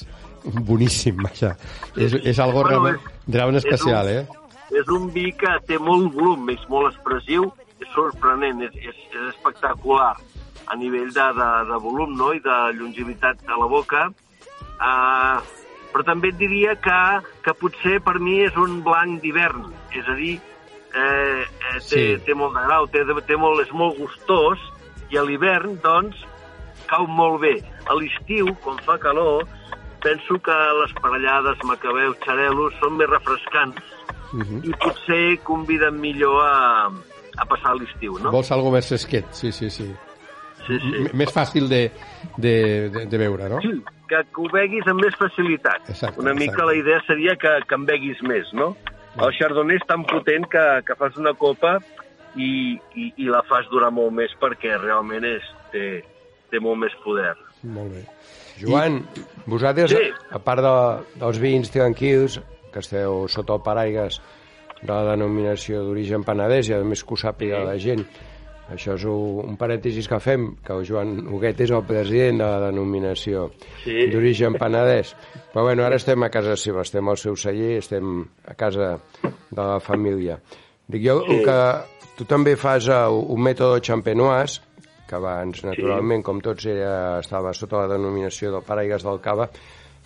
boníssim, vaja. És, és algo Bueno, realment, realment és un- especial, eh? És un vi que té molt volum, és molt expressiu, és sorprenent, és, és, és espectacular a nivell de, de, de volum no? i de longevitat a la boca. Uh, però també et diria que, que potser per mi és un blanc d'hivern, és a dir, eh, eh, té, Sí. té molt de grau, té, té molt, és molt gustós, i a l'hivern, doncs, cau molt bé. A l'estiu, quan fa calor, penso que les parellades, macabeus, xarel·los, són més refrescants Uh -huh. i potser conviden millor a, a passar l'estiu, no? Vols algo més fresquet, sí, sí, sí. Sí, sí. M més fàcil de, de, de, de veure, no? Sí, que, que ho beguis amb més facilitat. Exacte, Una mica exacte. la idea seria que, que en beguis més, no? El chardonnay és tan potent que, que fas una copa i, i, i la fas durar molt més perquè realment és, té, té molt més poder. Molt bé. Joan, vosaltres, Sí. a part de, dels vins tranquils, que esteu sota el paraigues de la denominació d'origen penedès i a més que ho sàpiga la gent, això és un, parèntesis que fem, que el Joan Huguet és el president de la denominació Sí. d'origen penedès. Però bueno, ara estem a casa seva, estem al seu celler, estem a casa de la família. Dic jo Sí. que tu també fas eh, un mètode champenoise, que abans, naturalment, com tots, era, estava sota la denominació del Paraigues del Cava,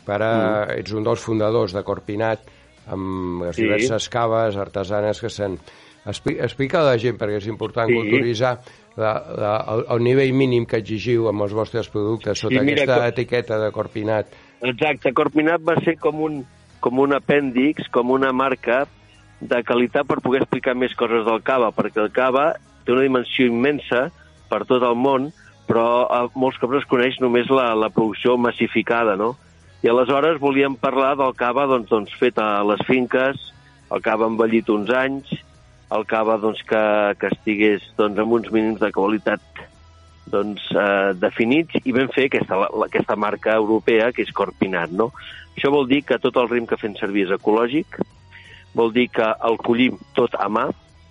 però ara ets un dels fundadors de Corpinat, amb les Sí. diverses caves artesanes que s'han... Expli explica a la gent, perquè és important Sí. culturitzar la, la, el, el nivell mínim que exigiu amb els vostres productes sota mira aquesta que- etiqueta de Corpinat. Exacte, Corpinat va ser com un, com un apèndix, com una marca de qualitat per poder explicar més coses del cava, perquè el cava té una dimensió immensa per tot el món, però a molts cops es coneix només la, la producció massificada, no? I aleshores volíem parlar del cava doncs, doncs, fet a les finques, el cava envellit uns anys, el cava doncs, que, que estigués doncs, amb uns mínims de qualitat doncs, eh, definits i vam fer aquesta, la, aquesta marca europea que és Corpinat. No? Això vol dir que tot el rim que fem servir és ecològic, vol dir que el collim tot a mà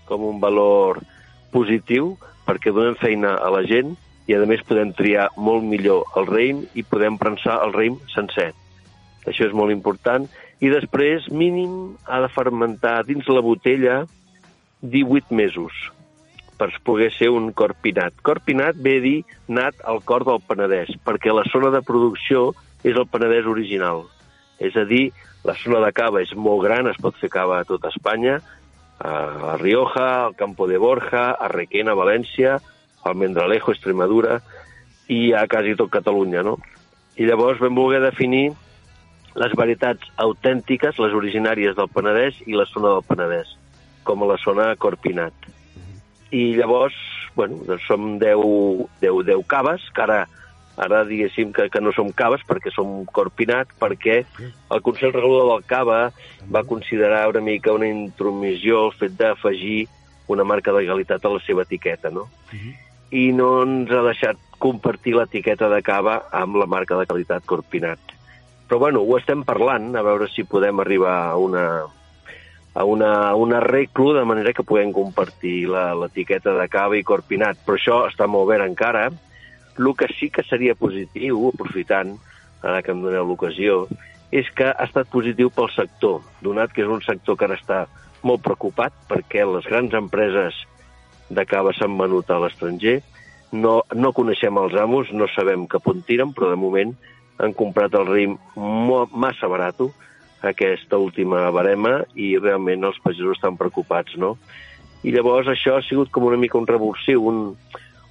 com un valor positiu perquè donem feina a la gent i a més podem triar molt millor el raïm i podem prensar el raïm sencer. això és molt important, i després mínim ha de fermentar dins la botella 18 mesos per poder ser un corpinat. Corpinat ve a dir nat al cor del Penedès, perquè la zona de producció és el Penedès original. És a dir, la zona de cava és molt gran, es pot fer cava a tota Espanya, a Rioja, al Campo de Borja, a Requena, València, al Mendralejo, Extremadura, i a quasi tot Catalunya, no? I llavors vam voler definir les varietats autèntiques, les originàries del Penedès i la zona del Penedès, com a la zona Corpinat. I llavors, bueno, doncs som 10, 10, 10 caves, que ara, ara diguéssim que, que no som caves perquè som Corpinat, perquè el Consell Regulador del Cava va considerar una mica una intromissió el fet d'afegir una marca de legalitat a la seva etiqueta, no? I no ens ha deixat compartir l'etiqueta de cava amb la marca de qualitat Corpinat. Però bueno, ho estem parlant, a veure si podem arribar a una, a una, un arreglo de manera que puguem compartir l'etiqueta de cava i corpinat. Però això està molt verd encara. El que sí que seria positiu, aprofitant, ara que em doneu l'ocasió, és que ha estat positiu pel sector, donat que és un sector que ara està molt preocupat perquè les grans empreses de cava s'han venut a l'estranger, no, no coneixem els amos, no sabem cap on tiren, però de moment han comprat el mo- massa barato, aquesta última barema, i realment els pagesos estan preocupats, no? I llavors això ha sigut com una mica un revulsiu, un,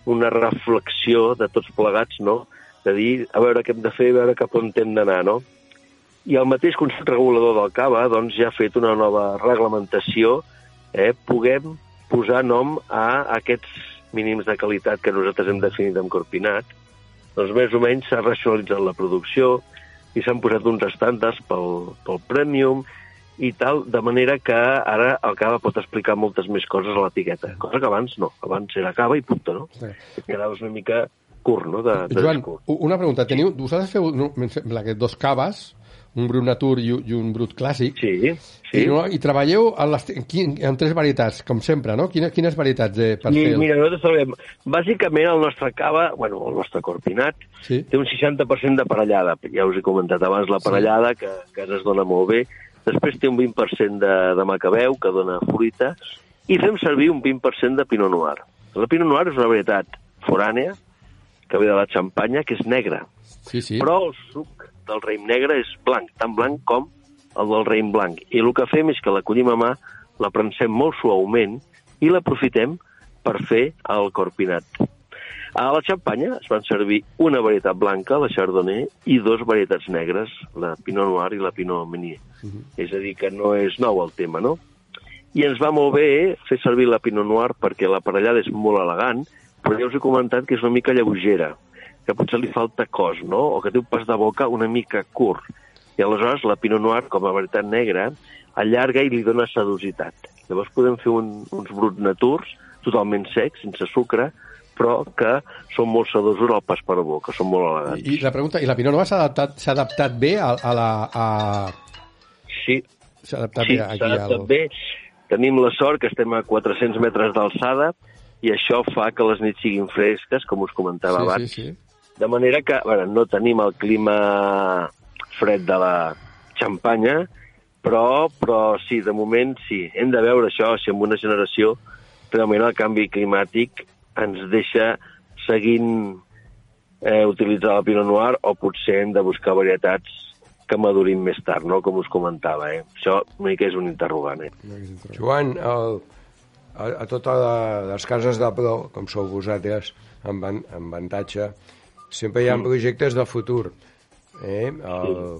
una reflexió de tots plegats, no? De dir, a veure què hem de fer, a veure cap on hem d'anar, no? I el mateix Consell Regulador del Cava doncs, ja ha fet una nova reglamentació, eh? puguem posar nom a aquests mínims de qualitat que nosaltres hem definit amb Corpinat, doncs més o menys s'ha racionalitzat la producció i s'han posat uns estàndards pel, pel Premium i tal, de manera que ara el cava pot explicar moltes més coses a l'etiqueta, cosa que abans no, abans era cava i punta, no? Sí. Quedaves una mica curt, no?, de, de Joan, discurs. una pregunta. Teniu, vosaltres feu, no, que dos caves, un brut natur i, i un brut clàssic, Sí, sí. I, no, I treballeu en, les, en, tres varietats, com sempre, no? Quines, quines varietats eh, per Mi- fer? el- Mira, nosaltres treballem... Bàsicament, el nostre cava, bueno, el nostre corpinat, Sí. té un 60% de parellada. Ja us he comentat abans la parellada, que, que ara es dona molt bé. Després té un 20% de, de macabeu, que dona fruita. I fem servir un 20% de pinot noir. La pinot noir és una varietat forànea, que ve de la xampanya, que és negra. Sí, sí. Però el suc del raïm negre és blanc, tan blanc com el del raïm blanc. I el que fem és que la collim a mà, la prensem molt suaument i l'aprofitem per fer el corpinat. A la xampanya es van servir una varietat blanca, la Chardonnay, i dos varietats negres, la Pinot Noir i la Pinot Meunier. És a dir, que no és nou el tema, no? I ens va molt bé fer servir la Pinot Noir perquè la parellada és molt elegant, però ja us he comentat que és una mica lleugera, que potser li falta cos, no? O que té un pas de boca una mica curt. I aleshores la Pinot Noir, com a varietat negra, allarga i li dona sedositat. Llavors podem fer un, uns bruts naturs, totalment secs, sense sucre, però que són molt sedosos al pas per boca, són molt elegants. I, la pregunta, i la Pinot Noir s'ha adaptat, adaptat bé a, a la... A... Sí, S'ha adaptat sí, bé s'ha aquí adaptat al... bé. Tenim la sort que estem a 400 metres d'alçada i això fa que les nits siguin fresques, com us comentava Sí, abans. sí, sí. De manera que, veure, no tenim el clima fred de la Xampanya, però, però sí, de moment sí. Hem de veure això, si en una generació realment el canvi climàtic ens deixa seguint eh, utilitzar la Pinot Noir o potser hem de buscar varietats que madurin més tard, no? com us comentava. Eh? Això una mica és un interrogant. Eh? Joan, el, a, a totes les cases de pro, com sou vosaltres, amb, amb avantatge, sempre hi ha projectes de futur. Eh? El,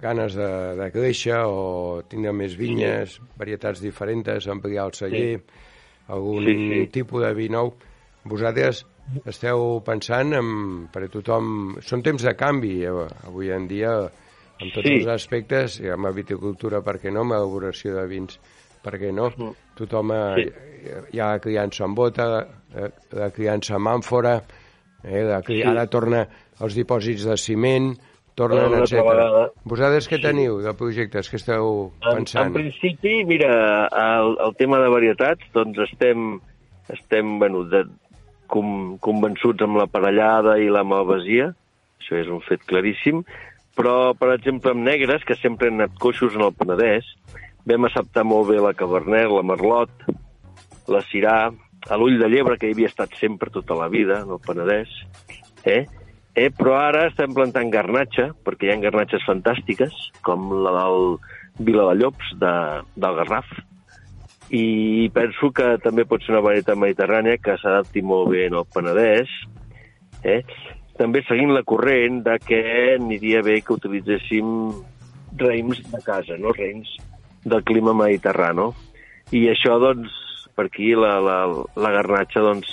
ganes de, de créixer o tindre més vinyes, varietats diferents, ampliar el celler, algun Sí, sí. tipus de vi nou. Vosaltres esteu pensant en, per a tothom... Són temps de canvi, eh, avui en dia, en tots Sí. els aspectes, i amb la viticultura, per què no, amb l'elaboració de vins, per què no? Tothom, eh, Sí. hi ha la criança en bota, la, la criança en àmfora, eh, la cri... Sí. ara torna els dipòsits de ciment, tornen, etc. vegada. Vosaltres què teniu de projectes que esteu En, pensant? en principi, mira, el, el tema de varietats, doncs estem, estem bueno, de, com, convençuts amb la parellada i la malvasia, això és un fet claríssim, però, per exemple, amb negres, que sempre han anat coixos en el Penedès, vam acceptar molt bé la Cabernet, la Merlot, la Cirà, a l'ull de llebre, que hi havia estat sempre tota la vida, en el Penedès, eh? Eh, però ara estem plantant garnatxa, perquè hi ha garnatxes fantàstiques, com la del Vila de Llops, de, del Garraf, i penso que també pot ser una varietat mediterrània que s'adapti molt bé el Penedès, eh? també seguint la corrent de que aniria bé que utilitzéssim raïms de casa, no raïms del clima mediterrani. I això, doncs, per aquí la, la, la garnatxa, doncs,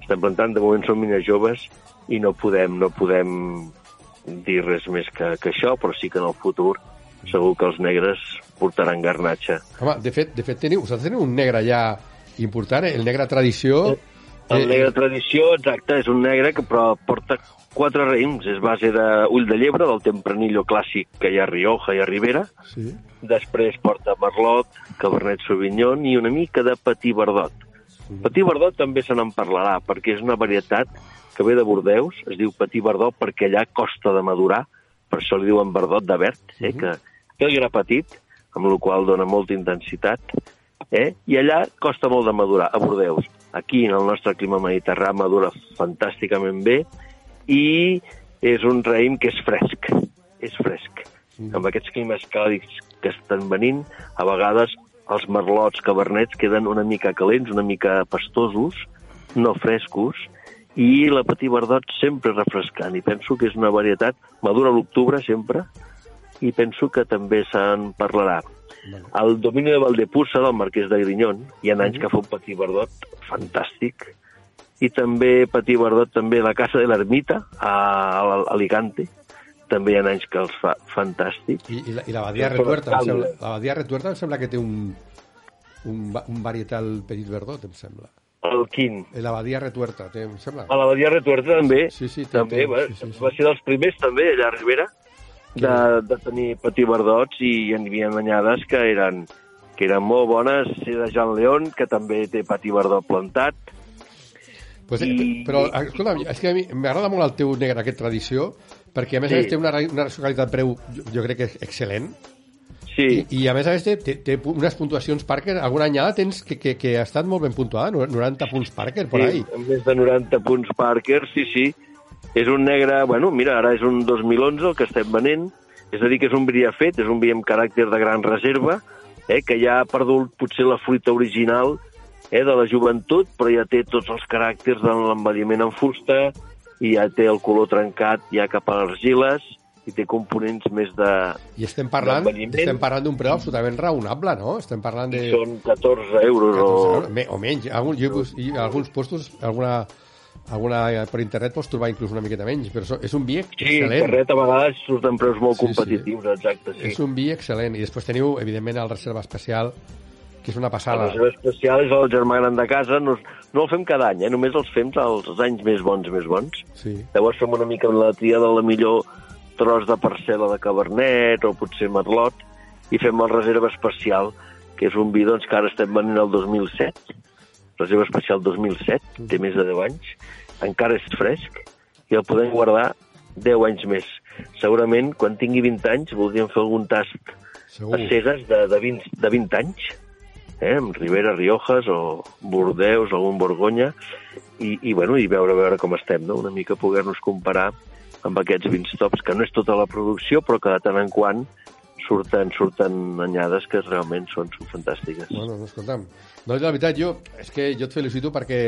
estem plantant, de moment som mines joves i no podem, no podem dir res més que, que això, però sí que en el futur segur que els negres portaran garnatxa. Home, de fet, de fet teniu, vosaltres teniu un negre ja important, eh? el negre tradició... El Eh, negre tradició, exacte, és un negre que però porta quatre raïms. És base d'ull de llebre, del tempranillo clàssic que hi ha a Rioja i a Ribera. Sí. Després porta merlot, cabernet sauvignon i una mica de petit verdot. Petit verdot també se n'en parlarà, perquè és una varietat que ve de Bordeus, es diu petit verdot perquè allà costa de madurar, per això li diuen verdot de verd, eh, que té el gra petit, amb la qual dona molta intensitat, eh? i allà costa molt de madurar, a Bordeus. Aquí, en el nostre clima mediterrani, madura fantàsticament bé i és un raïm que és fresc, és fresc. Amb aquests climes càlids que estan venint, a vegades els merlots cabernets queden una mica calents, una mica pastosos, no frescos, i la petit verdot sempre refrescant. I penso que és una varietat, madura a l'octubre sempre, i penso que també se'n parlarà. Al domini de Valdepussa, del Marquès de Grinyón, hi ha anys que fa un petit verdot fantàstic, i també petit verdot també la Casa de l'Ermita, a, a Alicante, també hi ha anys que els fa fantàstic. I, i, la, i la Badia Però Retuerta, sembla, la Badia Retuerta em sembla que té un, un, un varietal petit verdot, em sembla. El quin? Eh, La Badia Retuerta, té, em sembla. A la Badia Retuerta també, Sí, sí, té- també té- va, sí, sí, sí. va ser dels primers també allà a Ribera de, de tenir petit verdots i hi havia anyades que eren que eren molt bones, de Jean León, que també té petit verdot plantat. Pues, I- però, escolta, és que a mi m'agrada molt el teu negre, aquest tradició, perquè a més a Sí. més té una, una qualitat-preu, jo, jo crec que és excel·lent, Sí, i, i a més a més té, té, té unes puntuacions Parker, alguna anyada tens que, que, que ha estat molt ben puntuada, no- 90 punts Parker, ahí. sí, amb més de 90 punts Parker, sí, sí. És un negre, bueno, mira, ara és un 2011 el que estem venent, és a dir, que és un vi fet, és un vi amb caràcter de gran reserva, eh, que ja ha perdut potser la fruita original eh, de la joventut, però ja té tots els caràcters de l'envelliment en fusta, i ja té el color trencat ja cap a l'argiles, i té components més de... I estem parlant, estem parlant d'un preu absolutament raonable, no? Estem parlant de... Són 14 euros o... Me- o menys. Algun, jo, i alguns postos, alguna, alguna per internet pots trobar inclús una miqueta menys, però és un vi Sí, excel·lent. carret a vegades surten preus molt Sí, sí. competitius, exacte, sí. És un vi excel·lent. I després teniu, evidentment, el reserva especial, que és una passada. reserva especial és el germà gran de casa, no, no el fem cada any, eh? només els fem als anys més bons, més bons. Sí. Llavors fem una mica la tria de la millor tros de parcel·la de Cabernet o potser Merlot i fem el reserva especial, que és un vi doncs, que ara estem venint el 2007, reserva especial 2007, té més de 10 anys, encara és fresc i el podem guardar 10 anys més. Segurament, quan tingui 20 anys, voldríem fer algun tast Segur. a cegues de, de, 20, de 20 anys, eh, amb Ribera, Riojas o Bordeus, algun Borgonya, i, i, bueno, i veure, veure com estem, no? una mica poder-nos comparar amb aquests vins tops, que no és tota la producció, però que de tant en quant surten, surten anyades que realment són, són fantàstiques. Bueno, no, escolta'm. No, la veritat, jo, és que jo et felicito perquè,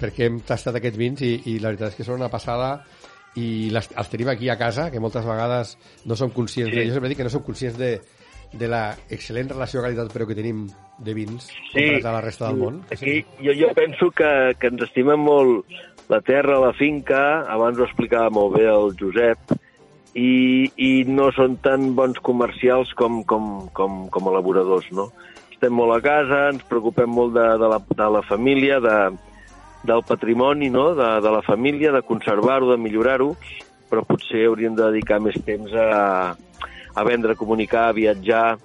perquè hem tastat aquests vins i, i la veritat és que són una passada i les, els tenim aquí a casa, que moltes vegades no som conscients Sí. de... Jo sempre dic que no som conscients de, de la excel·lent relació qualitat-preu que tenim de vins Sí. sí. a la resta del món. Aquí, jo, jo penso que, que ens estimem molt la terra, la finca, abans ho explicava molt bé el Josep, i, i no són tan bons comercials com, com, com, com elaboradors, no? Estem molt a casa, ens preocupem molt de, de, la, de la família, de, del patrimoni, no?, de, de la família, de conservar-ho, de millorar-ho, però potser hauríem de dedicar més temps a, a vendre, a comunicar, a viatjar,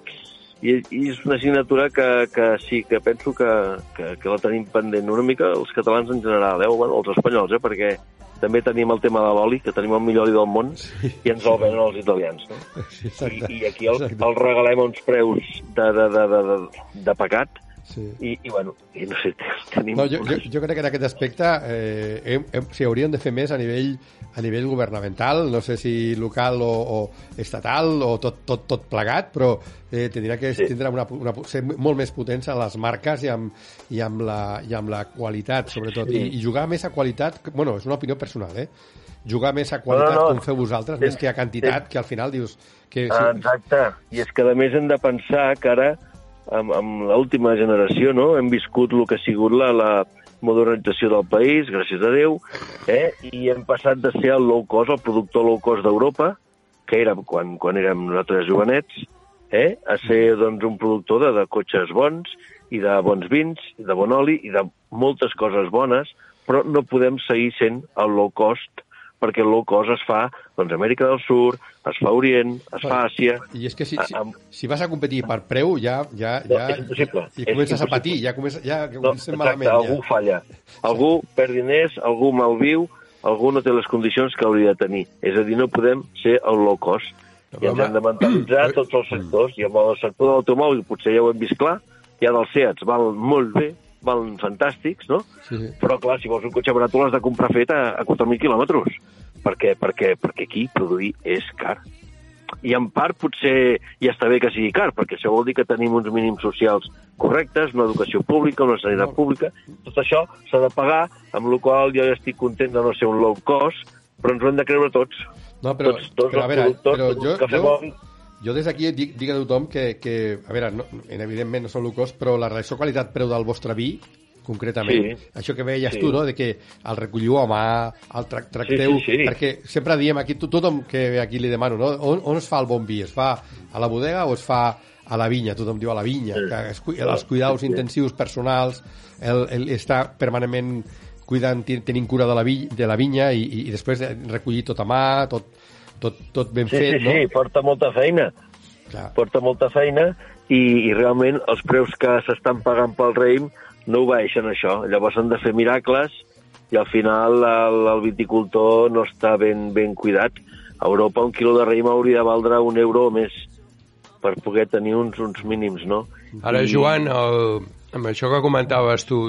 i, i és una assignatura que, que sí, que penso que, que, que la tenim pendent una mica els catalans en general, eh? o bueno, els espanyols, eh? perquè també tenim el tema de l'oli, que tenim el millor oli del món, sí, i ens el venen els italians, no? Sí, exacte. I, I aquí el, exacte. el regalem a uns preus de, de, de, de, de, de pecat, Sí. i, i bueno, i no sé, tenim... No, jo, jo, jo crec que en aquest aspecte eh, hem, hem, sí, hauríem de fer més a nivell, a nivell governamental, no sé si local o, o estatal o tot, tot, tot plegat, però eh, tindrà que Sí. tindrà una, una, ser molt més potents a les marques i amb, i amb, la, i amb la qualitat, sobretot. Sí. I, I jugar més a qualitat, bueno, és una opinió personal, eh? Jugar més a qualitat, no. com feu vosaltres, més que a quantitat, que al final dius... Que, Ah, exacte. I és que, a més, hem de pensar que ara, amb, amb l'última generació, no?, hem viscut el que ha sigut la, la modernització del país, gràcies a Déu, eh? i hem passat de ser el low cost, el productor low cost d'Europa, que era quan, quan érem nosaltres jovenets, eh? a ser doncs, un productor de, de cotxes bons i de bons vins, de bon oli i de moltes coses bones, però no podem seguir sent el low cost perquè el low cost es fa doncs, a Amèrica del Sur, es fa Orient, es fa Àsia... I és que si, si, amb- si vas a competir per preu, ja, ja, No, ja, és impossible. ja, És comences a patir, ja comences, ja No, comencem exacte, malament. algú Ja. falla. Algú perd diners, algú malviu, algú no té les condicions que hauria de tenir. És a dir, no podem ser el low cost. I ens hem de mentalitzar tots els sectors. I amb el sector de l'automòbil potser ja ho hem vist clar. Ja dels Seats valen molt bé, valen fantàstics, no? Sí, sí. Però, clar, si vols un cotxe barat, tu l'has de comprar fet a, a 4.000 quilòmetres. Per què? Perquè, perquè aquí produir és car. I en part potser ja està bé que sigui car, perquè això vol dir que tenim uns mínims socials correctes, una educació pública, una sanitat pública. Tot això s'ha de pagar, amb la qual jo ja estic content de no ser un low cost, però ens ho hem de creure tots. No, però, tots, tots però a veure, productors però jo, que fem jo. Jo des d'aquí dic, dic a tothom que, que a veure, no, evidentment no són low cost, però la relació qualitat-preu del vostre vi, concretament, Sí. això que veies Sí. tu, no?, de que el recolliu a mà, el tra tracteu... Sí, sí, sí. Perquè sempre diem aquí, to- tothom que aquí li demano, no?, on, on es fa el bon vi? Es fa a la bodega o es fa a la vinya? Tothom diu a la vinya, Sí. que es, els cuidaus intensius personals, el, el estar permanentment cuidant, ten- tenint cura de la, vi, de la vinya i, i, i després recollir tot a mà, tot, tot, tot ben Sí, fet, sí, no? sí, porta molta feina. Clar. porta molta feina i, i realment els preus que s'estan pagant pel raïm no obeeixen això. Llavors han de fer miracles i al final el, el viticultor no està ben, ben cuidat. A Europa un quilo de raïm hauria de valdre un euro o més per poder tenir uns, uns mínims, no? Ara, Joan, el, amb això que comentaves tu,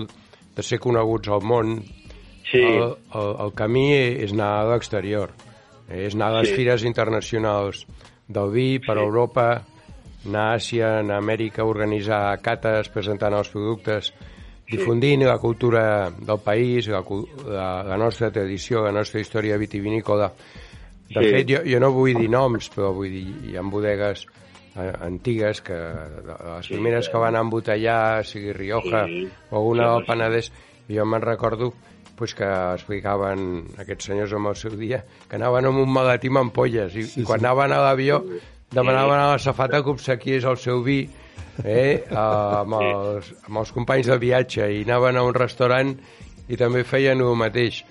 de ser coneguts al món, Sí, el, el, el camí és anar a l'exterior. És anar a les Sí. fires internacionals del vi per Sí. Europa, anar a Àsia, anar a Amèrica, organitzar cates, presentant els productes, difundint la cultura del país, la, la, la nostra tradició, la nostra història vitivinícola. De Sí. fet, jo, jo no vull dir noms, però vull dir, hi ha bodegues eh, antigues que les Sí, primeres que van embotellar, sigui Rioja Sí. o una Sí, del sí. Penedès, jo me'n recordo pues, que explicaven aquests senyors amb el seu dia que anaven amb un magatí amb ampolles i, i quan anaven a l'avió demanaven a la safata que obsequiés el seu vi eh, amb, els, amb els companys de viatge i anaven a un restaurant i també feien el mateix.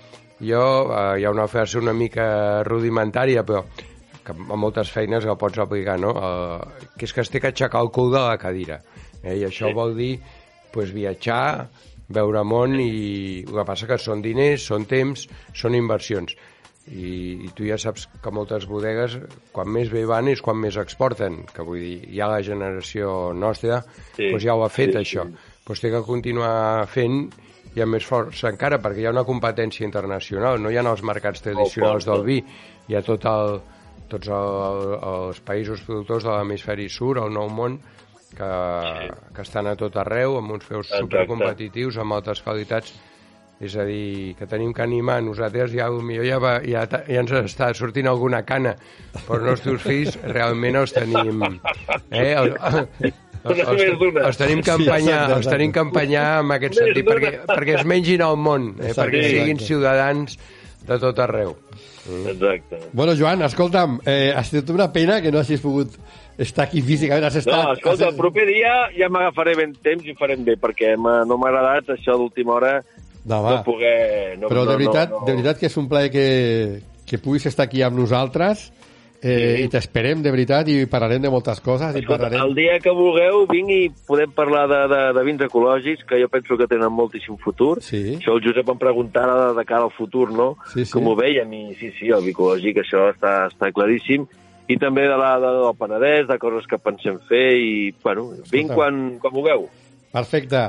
Jo, eh, hi ha una frase una mica rudimentària, però que amb moltes feines el pots aplicar, no? Eh, que és que es té que aixecar el cul de la cadira. Eh? I això Sí. vol dir pues, viatjar, veure món i el que passa que són diners, són temps, són inversions. I, i tu ja saps que moltes bodegues, quan més bé van és quan més exporten, que vull dir, ja la generació nostra Sí, pues ja ho ha fet, sí, això. sí. Pues té que continuar fent i amb més força encara, perquè hi ha una competència internacional, no hi ha els mercats tradicionals fort, del vi, hi ha tot el, tots el, els països productors de l'hemisferi sud, el nou món, que, que estan a tot arreu, amb uns preus Exacte. supercompetitius, amb altes qualitats, és a dir, que tenim que animar. Nosaltres ja, millor ja, va, ja, ja ens està sortint alguna cana però els nostres fills. Realment els tenim eh, el, els, Una més d'una. els tenim que Sí, empenyar, els tenim que empenyar en aquest sentit perquè, perquè es mengin el món eh, perquè siguin ciutadans de tot arreu. Exacte. Bueno, Joan, escolta'm, eh, ha estat una pena que no hagis pogut estar aquí físicament. Has estat, No, escolta, has... el proper dia ja m'agafaré ben temps i farem bé, perquè no m'ha agradat això d'última hora No, va. no poder... No, Però de veritat, no, no. de veritat que és un plaer que, que puguis estar aquí amb nosaltres, eh, i t'esperem, de veritat, i parlarem de moltes coses. I Escolta, parlarem... el dia que vulgueu, vinc i podem parlar de, de, de vins ecològics, que jo penso que tenen moltíssim futur. Sí. Això el Josep em preguntara de, de cara al futur, no? Sí, sí. Com ho veiem, i sí, sí, el ecològic, això està, està claríssim. I també de la, de, del Penedès, de coses que pensem fer, i, bueno, vinc Escolta. quan, quan vulgueu. Perfecte.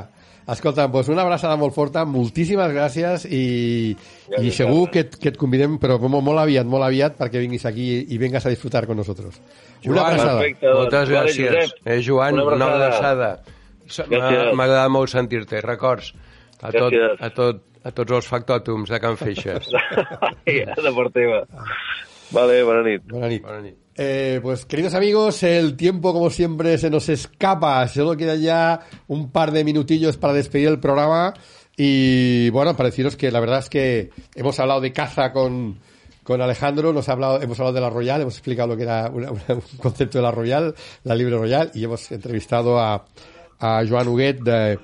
Escolta, doncs una abraçada molt forta, moltíssimes gràcies i, i Gràcies, segur que, et- que et convidem, però molt, molt aviat, molt aviat, perquè vinguis aquí i vengas a disfrutar con nosotros. Una Joan, abraçada. Perfecte, doncs. Moltes Vale, gràcies. Josep. Eh, Joan, Una una abraçada. M'ha agradat molt sentir-te. Records a, tot, Gràcies. a, tot, a tots els factòtums de Can Feixes. de part teva. Vale, bona nit. Bona nit. Bona nit. Eh, pues queridos amigos, el tiempo como siempre se nos escapa. Solo quedan ya un par de minutillos para despedir el programa. Y bueno, para deciros que la verdad es que hemos hablado de caza con, con Alejandro, hemos hablado de la Royal, hemos explicado lo que era un concepto de la Royal, la Libre Royal, y hemos entrevistado a, a Joan Huguet de,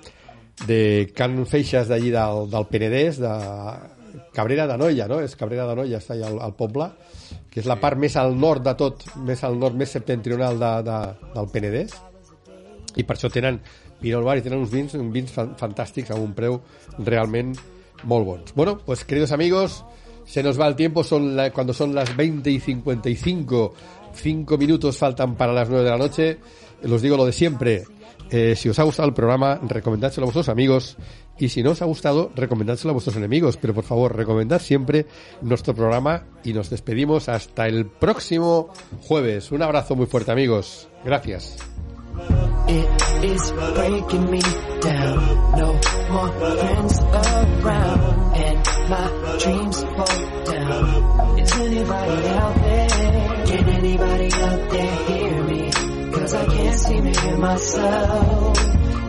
de Can Feixes d'allí del, del Penedès, de Cabrera d'Anoia, no? És Cabrera d'Anoia, està allà al, al poble, que és la part més al nord de tot, més al nord, més septentrional de, de, del Penedès, i per això tenen Pinot Bar i tenen uns vins, uns vins fantàstics un preu realment molt bons. Bueno, pues queridos amigos, se nos va el tiempo, son la- cuando son las 20 y 55, 5 minutos faltan para las 9 de la noche. Los digo lo de siempre, eh, si os ha gustado el programa, recomendádselo a vuestros amigos y si no os ha gustado, recomendádselo a vuestros enemigos. Pero por favor, recomendad siempre nuestro programa y nos despedimos hasta el próximo jueves. Un abrazo muy fuerte, amigos. Gracias.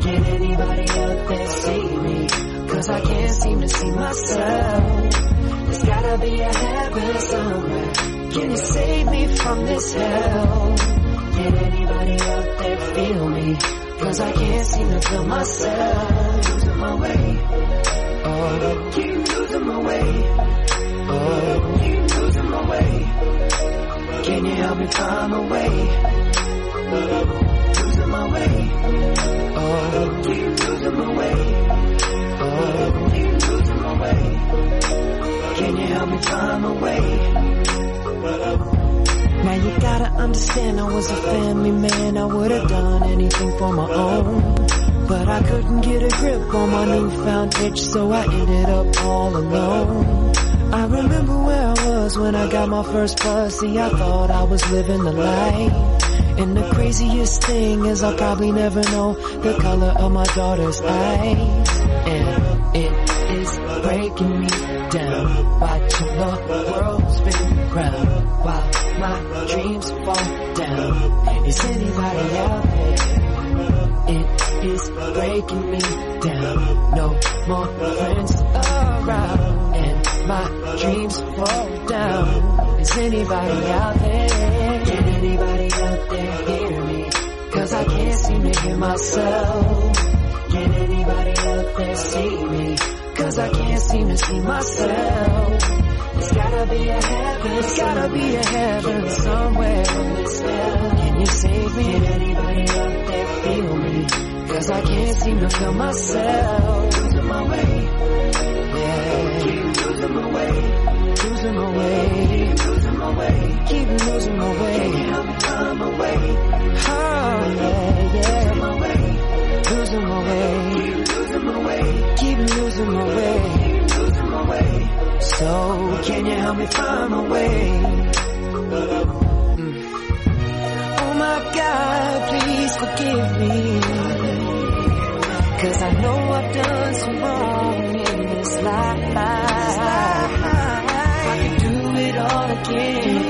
Can anybody out there see me? Cause I can't seem to see myself. There's gotta be a heaven somewhere. Can you save me from this hell? Can anybody out there feel me? Cause I can't seem to feel myself. Losing my way. Oh, I keep losing my way. Oh, keep losing my way. Can you help me find my way? Losing my way. Oh, keep losing my way. Oh, keep losing my way. Can you help me find my way? Now you gotta understand I was a family man, I would've done anything for my own. But I couldn't get a grip on my newfound itch, so I ended up all alone. I remember where I was when I got my first buzz, see I thought I was living the life. And the craziest thing is I'll probably never know the color of my daughter's eyes. And it is breaking me down, watching the world spin round while my dreams fall down. Is anybody out there? It is breaking me down. No more friends around, and my dreams fall down. Is anybody out there? Anybody out there hear me? Cause I can't seem to hear myself. Can anybody out there see me? Cause I can't seem to see myself. There's gotta be a heaven. There's gotta be a heaven somewhere. Can you save me? Can anybody out there feel me? Cause I can't seem to feel myself. Losing my way. Yeah. Losing my way. Losing my way. Keep losing my way. Keep losing my way. Can you help me find my way? Oh, yeah, yeah. Losing my way. Losing my way. Keep losing my way. Keep losing my way. Keep losing my way. So, can you help me find my way? Mm. Oh my God, please forgive me. Cause I know I've done some wrong in this life again.